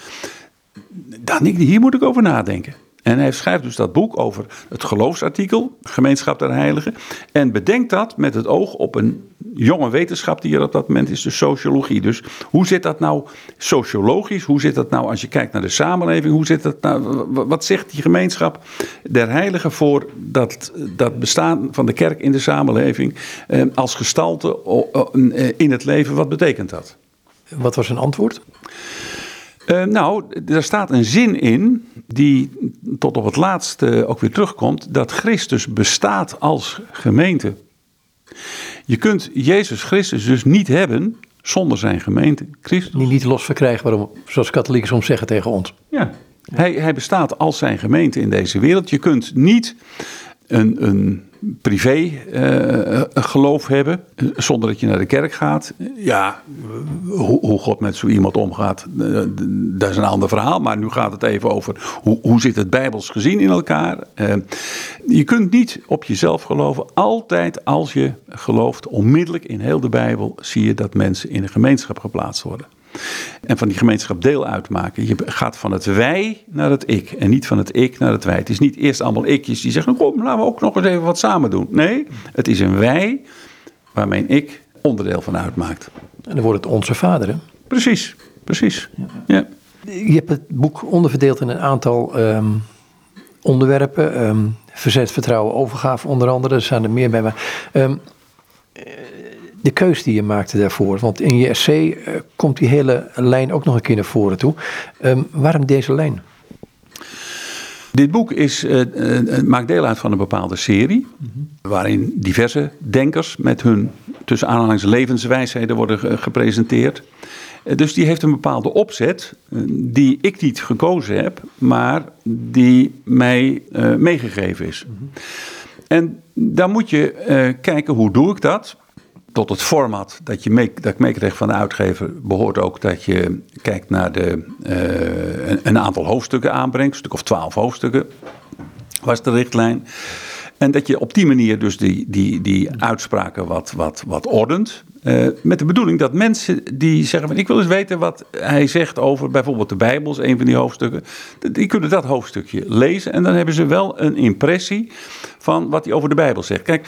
dan, hier moet ik over nadenken. En hij schrijft dus dat boek over het geloofsartikel, Gemeenschap der Heiligen. En bedenkt dat met het oog op een jonge wetenschap die er op dat moment is, de sociologie. Dus hoe zit dat nou sociologisch? Hoe zit dat nou als je kijkt naar de samenleving? Hoe zit dat nou, wat zegt die gemeenschap der Heiligen voor dat, dat bestaan van de kerk in de samenleving eh, als gestalte in het leven? Wat betekent dat? Wat was zijn antwoord? Uh, nou, er staat een zin in die tot op het laatste ook weer terugkomt: dat Christus bestaat als gemeente. Je kunt Jezus Christus dus niet hebben zonder zijn gemeente, Christus. Die niet los verkrijgen, waarom, zoals katholieken soms zeggen tegen ons. Ja. Hij, hij bestaat als zijn gemeente in deze wereld. Je kunt niet een, een privé uh, geloof hebben, zonder dat je naar de kerk gaat. Ja, hoe, hoe God met zo iemand omgaat, uh, dat is een ander verhaal. Maar nu gaat het even over hoe, hoe zit het bijbels gezien in elkaar. je kunt niet op jezelf geloven. Altijd als je gelooft, onmiddellijk in heel de Bijbel zie je dat mensen in een gemeenschap geplaatst worden. En van die gemeenschap deel uitmaken. Je gaat van het wij naar het ik. En niet van het ik naar het wij. Het is niet eerst allemaal ikjes die zeggen: nou, kom, laten we ook nog eens even wat samen doen. Nee, het is een wij waar mijn ik onderdeel van uitmaakt. En dan wordt het onze vader, hè? Precies, precies. Ja. Je hebt het boek onderverdeeld in een aantal um, onderwerpen. Um, verzet, vertrouwen, overgave onder andere. Er staan er meer bij. Maar, um, de keus die je maakte daarvoor. Want in je essay uh, komt die hele lijn ook nog een keer naar voren toe. Um, waarom deze lijn? Dit boek is, uh, uh, maakt deel uit van een bepaalde serie. Waarin diverse denkers met hun tussen aanhalings levenswijsheden worden gepresenteerd. Dus die heeft een bepaalde opzet die ik niet gekozen heb, maar die mij meegegeven is. Mm-hmm. En dan moet je kijken hoe doe ik dat tot het format dat, je mee, dat ik meekreeg van de uitgever behoort ook dat je kijkt naar de, uh, een, aantal hoofdstukken aanbrengt, een stuk of twaalf hoofdstukken was de richtlijn. En dat je op die manier dus die, die, die uitspraken wat, wat, wat ordent. Uh, met de bedoeling dat mensen die zeggen ik wil eens weten wat hij zegt over bijvoorbeeld de Bijbels, een van die hoofdstukken. Die kunnen dat hoofdstukje lezen en dan hebben ze wel een impressie van wat hij over de Bijbel zegt. Kijk,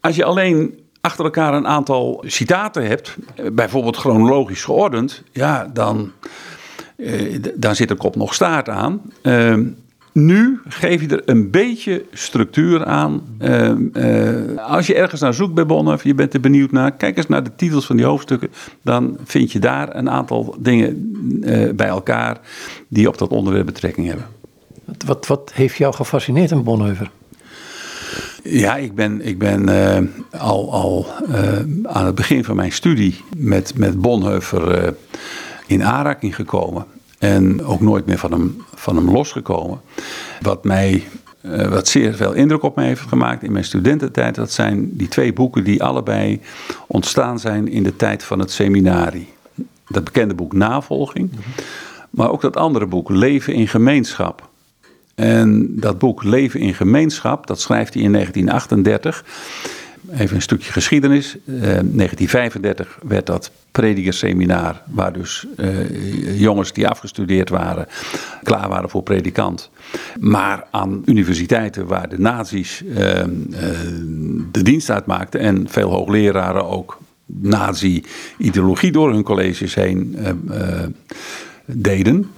als je alleen achter elkaar een aantal citaten hebt, eh, bijvoorbeeld chronologisch geordend, ja, dan, eh, dan zit de kop nog staart aan. Uh, nu geef je er een beetje structuur aan. Uh, uh, als je ergens naar zoekt bij Bonhoeffer, je bent er benieuwd naar, kijk eens naar de titels van die hoofdstukken. Dan vind je daar een aantal dingen uh, bij elkaar die op dat onderwerp betrekking hebben. Wat, wat, wat heeft jou gefascineerd aan Bonhoeffer? Ja, ik ben, ik ben uh, al, al uh, aan het begin van mijn studie met, met Bonhoeffer uh, in aanraking gekomen. En ook nooit meer van hem, van hem losgekomen. Wat mij wat zeer veel indruk op mij heeft gemaakt in mijn studententijd, dat zijn die twee boeken die allebei ontstaan zijn in de tijd van het seminarie. Dat bekende boek Navolging, maar ook dat andere boek Leven in Gemeenschap. En dat boek Leven in Gemeenschap, dat schrijft hij in 1938. Even een stukje geschiedenis. Uh, eh, 1935 werd dat predikerseminar, waar dus uh, jongens die afgestudeerd waren, klaar waren voor predikant. Maar aan universiteiten waar de nazi's uh, de dienst uitmaakten en veel hoogleraren ook nazi-ideologie door hun colleges heen deden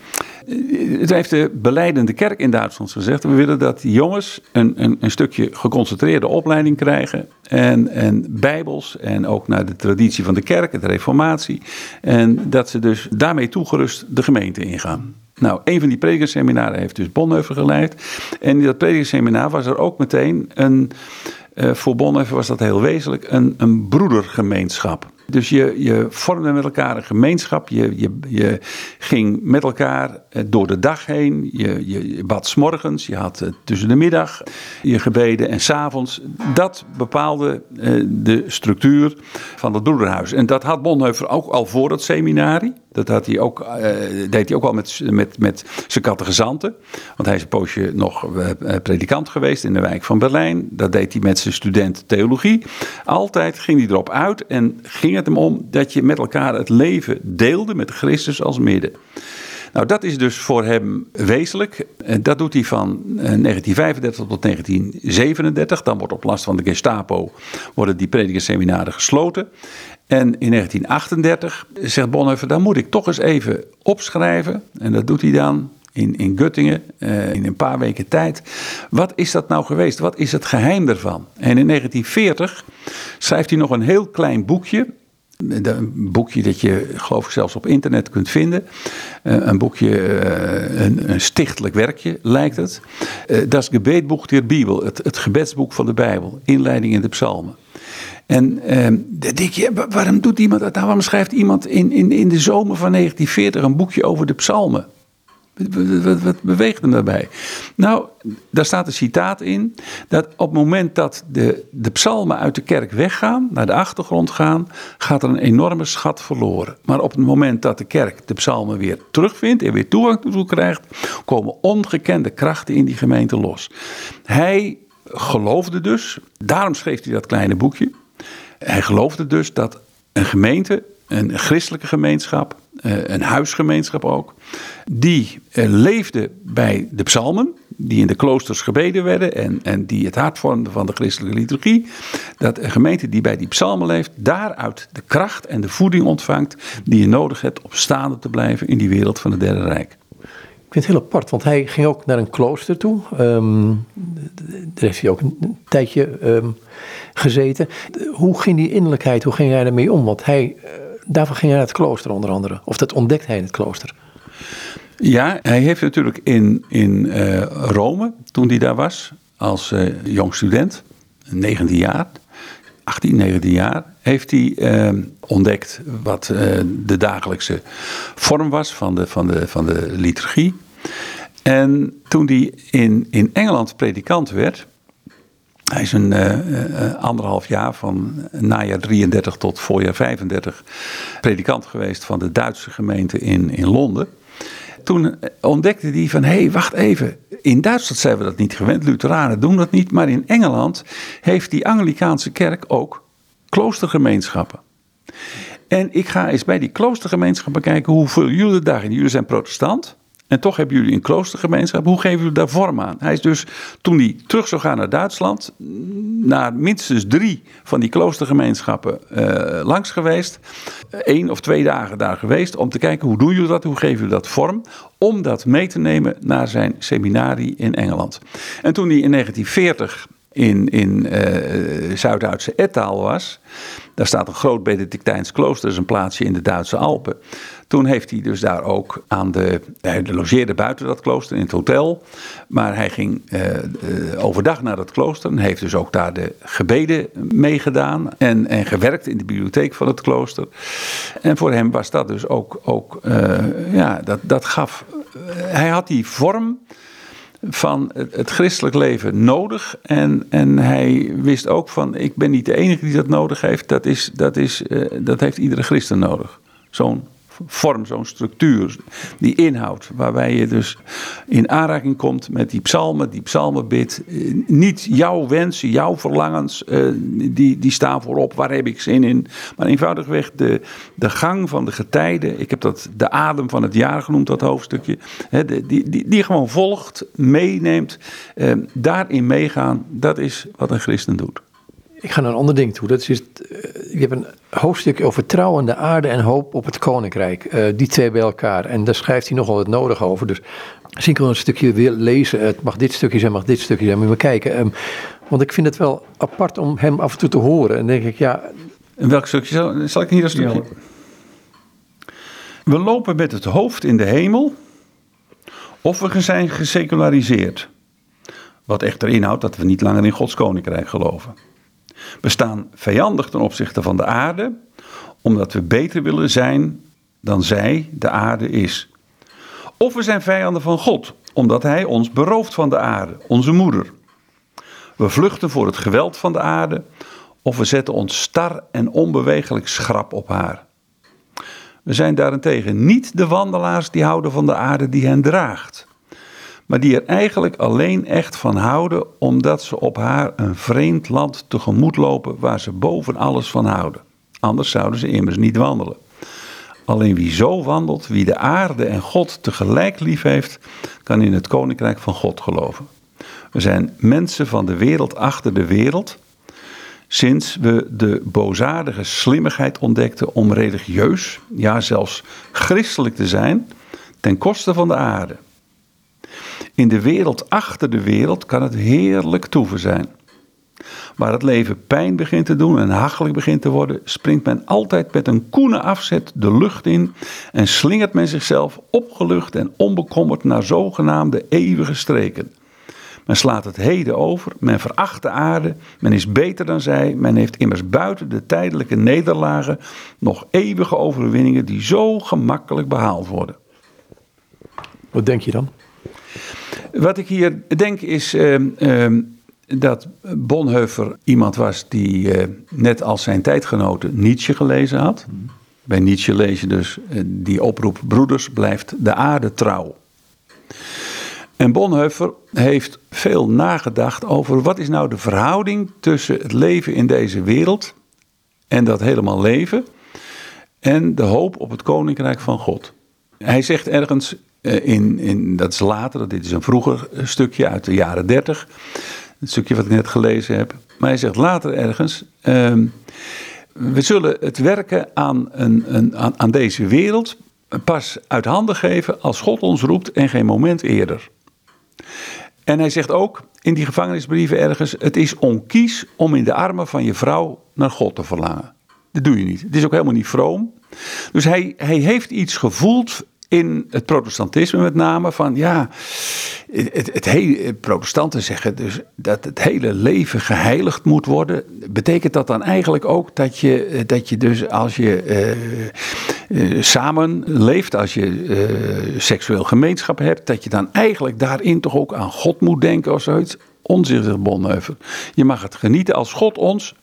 het heeft de beleidende kerk in Duitsland gezegd. We willen dat jongens een, een, een stukje geconcentreerde opleiding krijgen. En, en bijbels en ook naar de traditie van de kerk, de reformatie. En dat ze dus daarmee toegerust de gemeente ingaan. Nou, een van die predikerseminaren heeft dus Bonhoeffer geleid. En in dat predikerseminar was er ook meteen een, uh, voor Bonhoeffer was dat heel wezenlijk, een, een broedergemeenschap. Dus je, je vormde met elkaar een gemeenschap. Je, je, je ging met elkaar eh, door de dag heen. Je, je, bad s'morgens. Je had eh, tussen de middag je gebeden en s'avonds. Dat bepaalde eh, de structuur van het broederhuis. En dat had Bonhoeffer ook al voor het seminarie. Dat had hij ook, deed hij ook al met, met, met zijn catechizanten. Want hij is een poosje nog predikant geweest in de wijk van Berlijn. Dat deed hij met zijn student theologie. Altijd ging hij erop uit en ging het hem om dat je met elkaar het leven deelde met Christus als midden. Nou, dat is dus voor hem wezenlijk. En dat doet hij van 1935 tot 1937. Dan wordt op last van de Gestapo worden die predikerseminaren gesloten. En in 1938 zegt Bonhoeffer, dan moet ik toch eens even opschrijven. En dat doet hij dan in, in Göttingen uh, in een paar weken tijd. Wat is dat nou geweest? Wat is het geheim ervan? En in 1940 schrijft hij nog een heel klein boekje. Een boekje dat je, geloof ik, zelfs op internet kunt vinden. Uh, een boekje, uh, een, een, stichtelijk werkje lijkt het. dat is der Bibel, het, het gebedsboek van de Bijbel. Inleiding in de Psalmen. En uh, dan denk je, waarom doet iemand nou? Waarom schrijft iemand in, in, in de zomer van 1940 een boekje over de psalmen? Wat, wat, beweegt hem daarbij? Nou, daar staat een citaat in dat op het moment dat de, de psalmen uit de kerk weggaan, naar de achtergrond gaan, gaat er een enorme schat verloren. Maar op het moment dat de kerk de psalmen weer terugvindt en weer toegang toe krijgt, komen ongekende krachten in die gemeente los. Hij geloofde dus, daarom schreef hij dat kleine boekje. Hij geloofde dus dat een gemeente, een christelijke gemeenschap, een huisgemeenschap ook, die eh, leefde bij de psalmen, die in de kloosters gebeden werden en, en die het hart vormden van de christelijke liturgie. Dat een gemeente die bij die psalmen leeft, daaruit de kracht en de voeding ontvangt die je nodig hebt om staande te blijven in die wereld van het Derde Rijk. Ik vind het heel apart, want hij ging ook naar een klooster toe. Um, daar heeft hij ook een tijdje ehm, gezeten. Hoe ging die innerlijkheid, hoe ging hij ermee om? Want hij, uh, daarvoor ging hij naar het klooster onder andere. Of dat ontdekte hij in het klooster. Ja, hij heeft natuurlijk in, in uh, Rome, toen hij daar was, als uh, jong student, 19 jaar, 18, 19 jaar, heeft hij uh, ontdekt wat de dagelijkse vorm was van de, van de, van de liturgie. En toen hij in, in Engeland predikant werd, hij is een uh, anderhalf jaar, van najaar 33 tot voorjaar 35, predikant geweest van de Duitse gemeente in, in Londen. Toen ontdekte hij van, hé, hey, wacht even. In Duitsland zijn we dat niet gewend, Lutheranen doen dat niet. Maar in Engeland heeft die Anglikaanse kerk ook kloostergemeenschappen. En ik ga eens bij die kloostergemeenschappen kijken, hoe vullen jullie daarin? Jullie zijn protestant. En toch hebben jullie een kloostergemeenschap. Hoe geven jullie daar vorm aan? Hij is dus, toen hij terug zou gaan naar Duitsland, naar minstens drie van die kloostergemeenschappen uh, langs geweest. Eén of twee dagen daar geweest om te kijken hoe doen jullie dat, hoe geven jullie dat vorm. Om dat mee te nemen naar zijn seminarie in Engeland. En toen hij in 1940 in, in uh, Zuid-Duitse Ettaal was. Daar staat een groot Benedictijns klooster, dat is een plaatsje in de Duitse Alpen. Toen heeft hij dus daar ook aan de. Hij logeerde buiten dat klooster in het hotel. Maar hij ging uh, overdag naar dat klooster. En heeft dus ook daar de gebeden meegedaan. En, en gewerkt in de bibliotheek van het klooster. En voor hem was dat dus ook. ook ja, dat, dat gaf. hij had die vorm van het, christelijk leven nodig. En, en hij wist ook van, ik ben niet de enige die dat nodig heeft. Dat, is, dat, is, uh, dat heeft iedere christen nodig. Zo'n vorm, zo'n structuur, die inhoud, waarbij je dus in aanraking komt met die psalmen, die psalmenbid. Niet jouw wensen, jouw verlangens, uh, die, die staan voorop, waar heb ik zin in. Maar eenvoudigweg de, de gang van de getijden, ik heb dat de adem van het jaar genoemd, dat hoofdstukje, die, die, die gewoon volgt, meeneemt, uh, daarin meegaan, dat is wat een christen doet. Ik ga naar een ander ding toe. Dat is, uh, je hebt een hoofdstuk over trouwende aarde en hoop op het koninkrijk. Uh, die twee bij elkaar. En daar schrijft hij nogal het nodig over. Dus misschien kunnen we een stukje weer lezen. Het mag dit stukje zijn, mag dit stukje zijn. Moet je maar kijken. Um, want ik vind het wel apart om hem af en toe te horen. En denk ik, ja... En welk stukje? Zal, zal ik hier een stukje? Ja. We lopen met het hoofd in de hemel. Of we zijn geseculariseerd. Wat echter inhoudt dat we niet langer in Gods koninkrijk geloven. We staan vijandig ten opzichte van de aarde, omdat we beter willen zijn dan zij, de aarde, is. Of we zijn vijanden van God, omdat Hij ons berooft van de aarde, onze moeder. We vluchten voor het geweld van de aarde, of we zetten ons star en onbewegelijk schrap op haar. We zijn daarentegen niet de wandelaars die houden van de aarde die hen draagt maar die er eigenlijk alleen echt van houden omdat ze op haar een vreemd land tegemoet lopen waar ze boven alles van houden. Anders zouden ze immers niet wandelen. Alleen wie zo wandelt, wie de aarde en God tegelijk lief heeft, kan in het koninkrijk van God geloven. We zijn mensen van de wereld achter de wereld, sinds we de boosaardige slimmigheid ontdekten om religieus, ja zelfs christelijk te zijn, ten koste van de aarde. In de wereld achter de wereld kan het heerlijk toeven zijn. Waar het leven pijn begint te doen en hachelijk begint te worden, springt men altijd met een koene afzet de lucht in en slingert men zichzelf opgelucht en onbekommerd naar zogenaamde eeuwige streken. Men slaat het heden over, men veracht de aarde, men is beter dan zij, men heeft immers buiten de tijdelijke nederlagen nog eeuwige overwinningen die zo gemakkelijk behaald worden. Wat denk je dan? Wat ik hier denk is ehm, ehm, dat Bonhoeffer iemand was die eh, net als zijn tijdgenoten Nietzsche gelezen had. Bij Nietzsche lees je dus eh, die oproep: Broeders, blijft de aarde trouw. En Bonhoeffer heeft veel nagedacht over wat is nou de verhouding tussen het leven in deze wereld en dat helemaal leven en de hoop op het koninkrijk van God. Hij zegt ergens in, in dat is later, dit is een vroeger stukje uit de jaren 30, het stukje wat ik net gelezen heb. Maar hij zegt later ergens, ehm, we zullen het werken aan, een, een, aan deze wereld pas uit handen geven als God ons roept en geen moment eerder. En hij zegt ook in die gevangenisbrieven ergens: Het is onkies om in de armen van je vrouw naar God te verlangen. Dat doe je niet. Het is ook helemaal niet vroom. Dus hij, hij heeft iets gevoeld in het protestantisme met name van ja, het, het hele, protestanten zeggen dus dat het hele leven geheiligd moet worden. Betekent dat dan eigenlijk ook dat je, dat je dus als je uh, uh, samen leeft, als je uh, seksueel gemeenschap hebt, dat je dan eigenlijk daarin toch ook aan God moet denken of zoiets? Onzicht, Bonheuvel. Je mag het genieten als God ons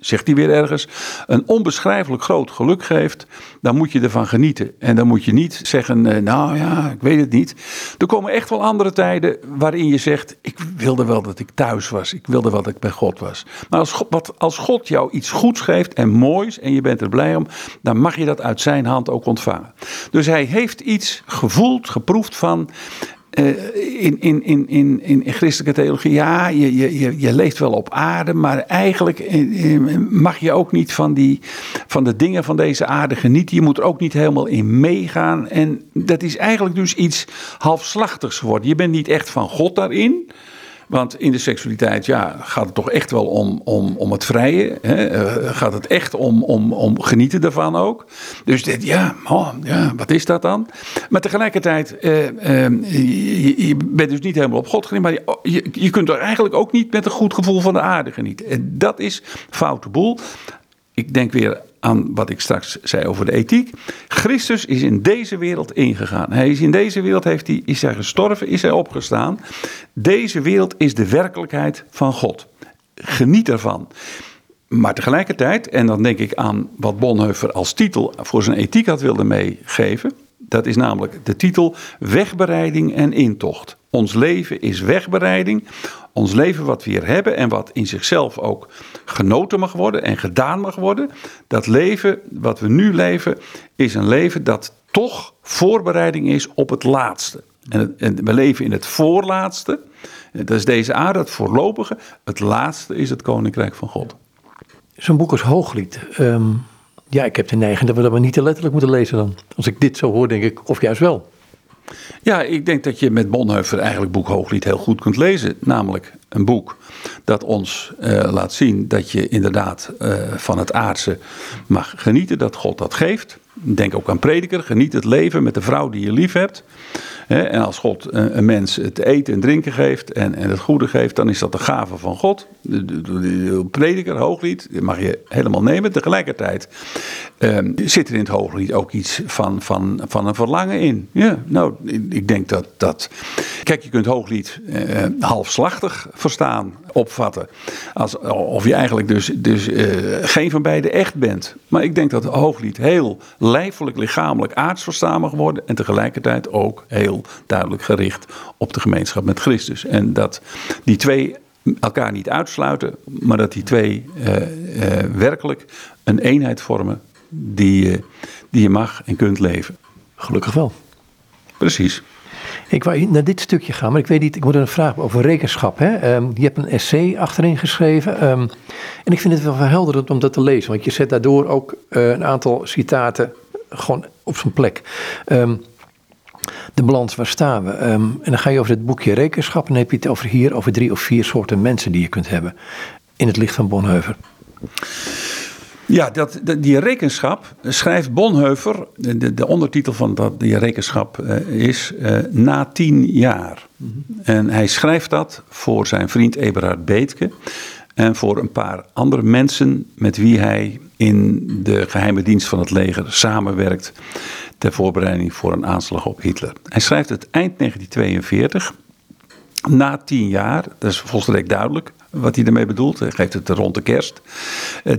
zegt hij weer ergens, een onbeschrijfelijk groot geluk geeft, dan moet je ervan genieten. En dan moet je niet zeggen, eh, nou ja, ik weet het niet. Er komen echt wel andere tijden waarin je zegt, ik wilde wel dat ik thuis was, ik wilde wel dat ik bij God was. Maar als, wat, als God jou iets goeds geeft en moois en je bent er blij om, dan mag je dat uit zijn hand ook ontvangen. Dus hij heeft iets gevoeld, geproefd van, in, in, in, in, in christelijke theologie, ja, je, je, je leeft wel op aarde, maar eigenlijk eh, mag je ook niet van, die, van de dingen van deze aarde genieten. Je moet er ook niet helemaal in meegaan. En dat is eigenlijk dus iets halfslachtigs geworden. Je bent niet echt van God daarin. Want in de seksualiteit ja, gaat het toch echt wel om, om, om het vrije. Hè? Uh, gaat het echt om, om, om genieten ervan ook. Dus dit, ja, oh, ja, wat is dat dan? Maar tegelijkertijd, uh, je, bent dus niet helemaal op God gericht. Maar je, je, je kunt er eigenlijk ook niet met een goed gevoel van de aarde genieten. En dat is foute boel. Ik denk weer aan wat ik straks zei over de ethiek. Christus is in deze wereld ingegaan. Hij is in deze wereld, heeft hij, is hij gestorven, is hij opgestaan. Deze wereld is de werkelijkheid van God. Geniet ervan. Maar tegelijkertijd, en dan denk ik aan wat Bonhoeffer als titel voor zijn ethiek had willen meegeven. Dat is namelijk de titel Wegbereiding en Intocht. Ons leven is wegbereiding. Ons leven wat we hier hebben en wat in zichzelf ook genoten mag worden en gedaan mag worden. Dat leven wat we nu leven is een leven dat toch voorbereiding is op het laatste. En, we leven in het voorlaatste. Dat is deze aarde, het voorlopige. Het laatste is het koninkrijk van God. Zo'n boek als Hooglied. Um, ja, ik heb de neiging dat we dat maar niet te letterlijk moeten lezen dan. Als ik dit zo hoor, denk ik, of juist wel. Ja, ik denk dat je met Bonhoeffer eigenlijk boek Hooglied heel goed kunt lezen. Namelijk een boek dat ons uh, laat zien dat je inderdaad uh, van het aardse mag genieten, dat God dat geeft. Denk ook aan prediker, geniet het leven met de vrouw die je lief hebt. En als God een mens het eten en drinken geeft en, het goede geeft, dan is dat de gave van God. Prediker, hooglied, mag je helemaal nemen. Tegelijkertijd um, zit er in het hooglied ook iets van, van, van een verlangen in. Ja, nou, ik denk dat dat. Kijk, je kunt hooglied uh, halfslachtig verstaan, opvatten. Als, of je eigenlijk dus, dus uh, geen van beide echt bent. Maar ik denk dat hooglied heel lijfelijk, lichamelijk, aards verstaan mag worden. En tegelijkertijd ook heel duidelijk gericht op de gemeenschap met Christus. En dat die twee elkaar niet uitsluiten, maar dat die twee uh, uh, werkelijk een eenheid vormen die, die je mag en kunt leven. Gelukkig wel. Precies. Ik wou naar dit stukje gaan, maar ik weet niet, ik moet een vraag over rekenschap. Hè? Um, je hebt een essay achterin geschreven. Um, en ik vind het wel verhelderend om dat te lezen, want je zet daardoor ook een aantal citaten gewoon op zijn plek. Um, de balans, waar staan we? En dan ga je over het boekje rekenschap en dan heb je het over hier over drie of vier soorten mensen die je kunt hebben in het licht van Bonheuver. Ja, dat, die rekenschap schrijft Bonhoeffer. De, de ondertitel van dat, die rekenschap uh, is uh, Na tien jaar. En hij schrijft dat voor zijn vriend Eberhard Beetke. En voor een paar andere mensen met wie hij in de geheime dienst van het leger samenwerkt. ter voorbereiding voor een aanslag op Hitler. Hij schrijft het eind 1942. Na tien jaar, dat is volstrekt duidelijk wat hij ermee bedoelt. Hij geeft het rond de kerst.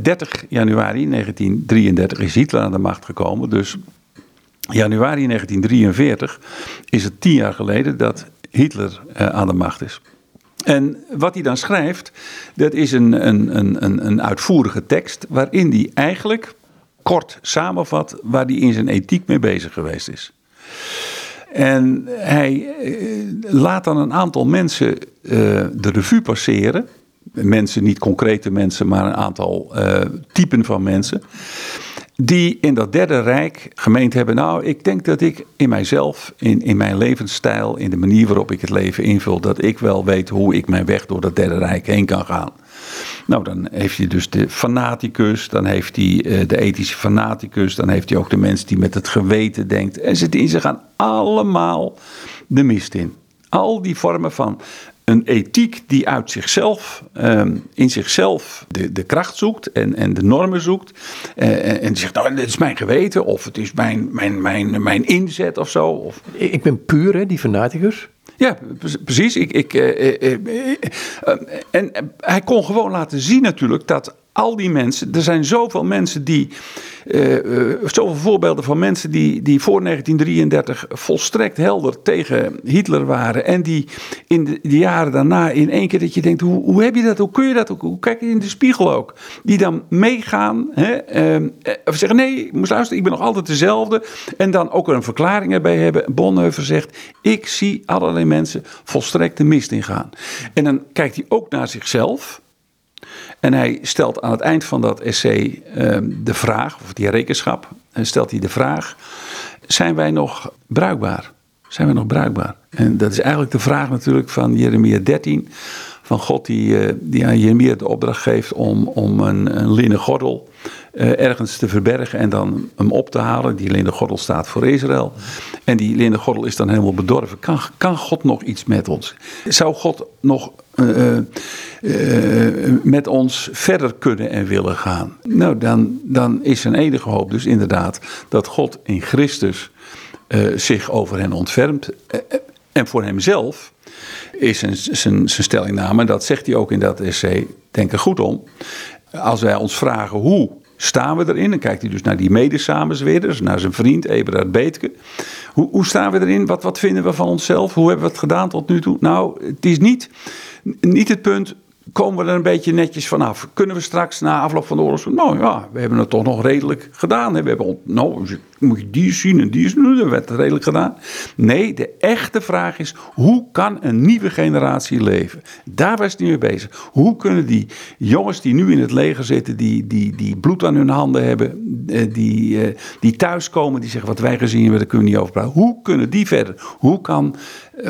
30 eh, januari 1933 is Hitler aan de macht gekomen. Dus januari 1943 is het tien jaar geleden dat Hitler eh, aan de macht is. En wat hij dan schrijft, dat is een, een, een, een uitvoerige tekst waarin hij eigenlijk kort samenvat waar hij in zijn ethiek mee bezig geweest is. En hij eh, laat dan een aantal mensen de revue passeren mensen, niet concrete mensen, maar een aantal uh, typen van mensen. Die in dat derde rijk gemeend hebben. Nou, ik denk dat ik in mijzelf, in, in mijn levensstijl, in de manier waarop ik het leven invul, dat ik wel weet hoe ik mijn weg door dat derde rijk heen kan gaan. Nou, dan heeft hij dus de fanaticus, dan heeft hij uh, de ethische fanaticus, dan heeft hij ook de mens die met het geweten denkt. En ze, ze gaan allemaal de mist in. Al die vormen van een ethiek die uit zichzelf, ehm, in zichzelf de, de kracht zoekt en, en de normen zoekt. Uh, en zegt, nou, dit is mijn geweten of het is mijn, mijn, mijn, mijn inzet of zo. Of... Ik ben puur, hè, die fanaticus. Ja, precies. Ik, ik, uh, en hij kon gewoon laten zien natuurlijk dat al die mensen, er zijn zoveel mensen die, uh, uh, zoveel voorbeelden van mensen die, die voor 1933 volstrekt helder tegen Hitler waren. En die in de, de jaren daarna in één keer dat je denkt, hoe, hoe heb je dat, hoe kun je dat ook, hoe kijk je in de spiegel ook? Die dan meegaan, hè, uh, of zeggen nee, moest luisteren, ik ben nog altijd dezelfde. En dan ook een verklaring erbij hebben. Bonheuver zegt, ik zie allerlei mensen volstrekt de mist ingaan. En dan kijkt hij ook naar zichzelf. En hij stelt aan het eind van dat essay ehm, de vraag, of die rekenschap, en stelt hij de vraag: zijn wij nog bruikbaar? Zijn we nog bruikbaar? En dat is eigenlijk de vraag natuurlijk van Jeremia 13, van God die, uh, die aan Jeremia de opdracht geeft om, om een, een linnen gordel ergens te verbergen en dan hem op te halen. Die linnen gordel staat voor Israël. En die linnen gordel is dan helemaal bedorven. Kan, kan God nog iets met ons? Zou God nog uh, met ons verder kunnen en willen gaan? Nou, dan, dan is zijn enige hoop dus inderdaad dat God in Christus zich over hen ontfermt. en voor hemzelf is zijn, zijn, zijn stellingname, dat zegt hij ook in dat essay, denk er goed om. Als wij ons vragen hoe staan we erin, dan kijkt hij dus naar die medesamenzweerders, naar zijn vriend Eberhard Beetke. Hoe, hoe staan we erin? Wat, wat vinden we van onszelf? Hoe hebben we het gedaan tot nu toe? Nou, het is niet, niet het punt komen we er een beetje netjes vanaf. Kunnen we straks na afloop van de oorlog nou ja, we hebben het toch nog redelijk gedaan. We hebben, nou, moet je die zien en die zien, dat werd het redelijk gedaan. Nee, de echte vraag is, hoe kan een nieuwe generatie leven? Daar was hij mee bezig. Hoe kunnen die jongens die nu in het leger zitten, die, die, die bloed aan hun handen hebben, eh, die, eh, die thuiskomen, die zeggen wat wij gezien hebben, daar kunnen we niet over praten. Hoe kunnen die verder? Hoe kan,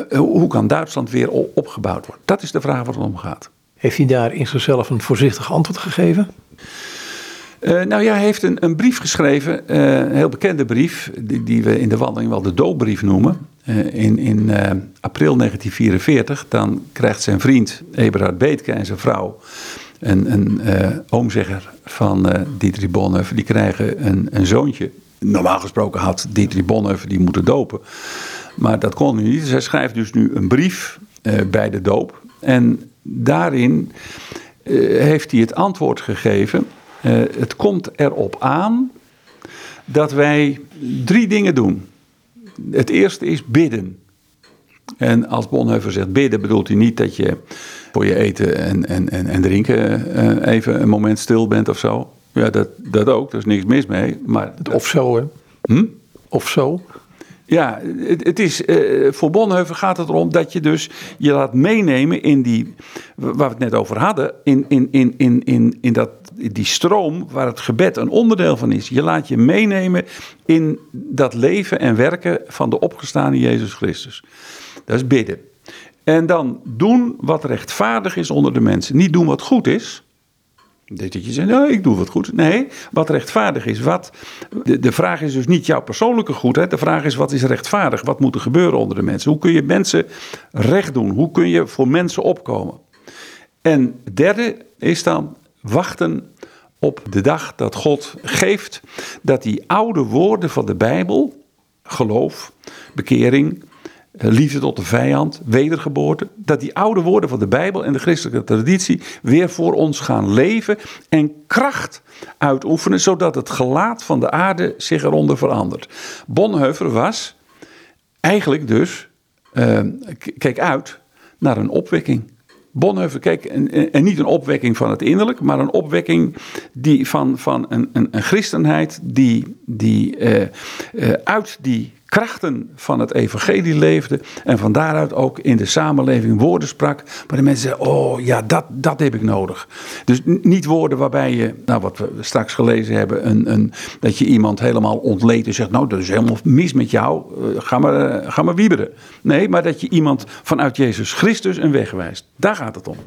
eh, hoe kan Duitsland weer opgebouwd worden? Dat is de vraag waar het om gaat. Heeft hij daar in zichzelf een voorzichtig antwoord gegeven? Uh, nou ja, hij heeft een, een brief geschreven, uh, een heel bekende brief, die, die, we in de wandeling wel de doopbrief noemen. Uh, in in april 1944, dan krijgt zijn vriend Eberhard Beetke en zijn vrouw, een, een oomzegger van Dietrich Bonhoeffer, die krijgen een, een zoontje. Normaal gesproken had Dietrich Bonhoeffer die moeten dopen, maar dat kon hij niet. Dus hij schrijft dus nu een brief bij de doop. En daarin uh, heeft hij het antwoord gegeven. Uh, het komt erop aan dat wij drie dingen doen. Het eerste is bidden. En als Bonhoeffer zegt bidden, bedoelt hij niet dat je voor je eten en, en, en, en drinken uh, even een moment stil bent of zo. Ja, dat, dat ook, daar is niks mis mee. Maar, of zo, hè? Hm? Of zo. Ja, het, het is, uh, voor Bonhoeffer gaat het erom dat je dus je laat meenemen in die, waar we het net over hadden, in, in, in, in, in, in dat, die stroom waar het gebed een onderdeel van is. Je laat je meenemen in dat leven en werken van de opgestane Jezus Christus. Dat is bidden. En dan doen wat rechtvaardig is onder de mensen. Niet doen wat goed is, Dat je zegt, nou, ik doe wat goed. Nee, wat rechtvaardig is. Wat, de, de vraag is dus niet jouw persoonlijke goedheid. De vraag is, wat is rechtvaardig? Wat moet er gebeuren onder de mensen? Hoe kun je mensen recht doen? Hoe kun je voor mensen opkomen? En derde is dan wachten op de dag dat God geeft dat die oude woorden van de Bijbel, geloof, bekering, liefde tot de vijand, wedergeboorte, dat die oude woorden van de Bijbel en de christelijke traditie weer voor ons gaan leven en kracht uitoefenen, zodat het gelaat van de aarde zich eronder verandert. Bonhoeffer was eigenlijk dus, uh, keek uit naar een opwekking. Bonhoeffer keek, en, en, niet een opwekking van het innerlijk, maar een opwekking die van, van een, een, christenheid die, die uh, uh, uit die krachten van het evangelie leefde en van daaruit ook in de samenleving woorden sprak, waar de mensen zeggen, oh ja, dat, dat heb ik nodig. Dus niet woorden waarbij je, nou wat we straks gelezen hebben, een, een, dat je iemand helemaal ontleedt en zegt, nou dat is helemaal mis met jou, uh, ga, maar, uh, ga maar wieberen. Nee, maar dat je iemand vanuit Jezus Christus een weg wijst. Daar gaat het om.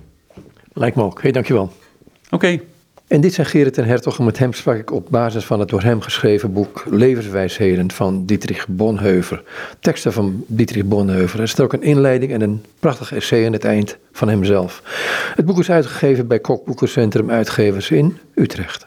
Lijkt me ook. Hey, dankjewel. Oké. Okay. En dit zijn Gerrit en Hertog en met hem sprak ik op basis van het door hem geschreven boek Levenswijsheden van Dietrich Bonhoeffer. Teksten van Dietrich Bonhoeffer. Er staat ook een inleiding en een prachtig essay aan het eind van hemzelf. Het boek is uitgegeven bij Kokboekencentrum Uitgevers in Utrecht.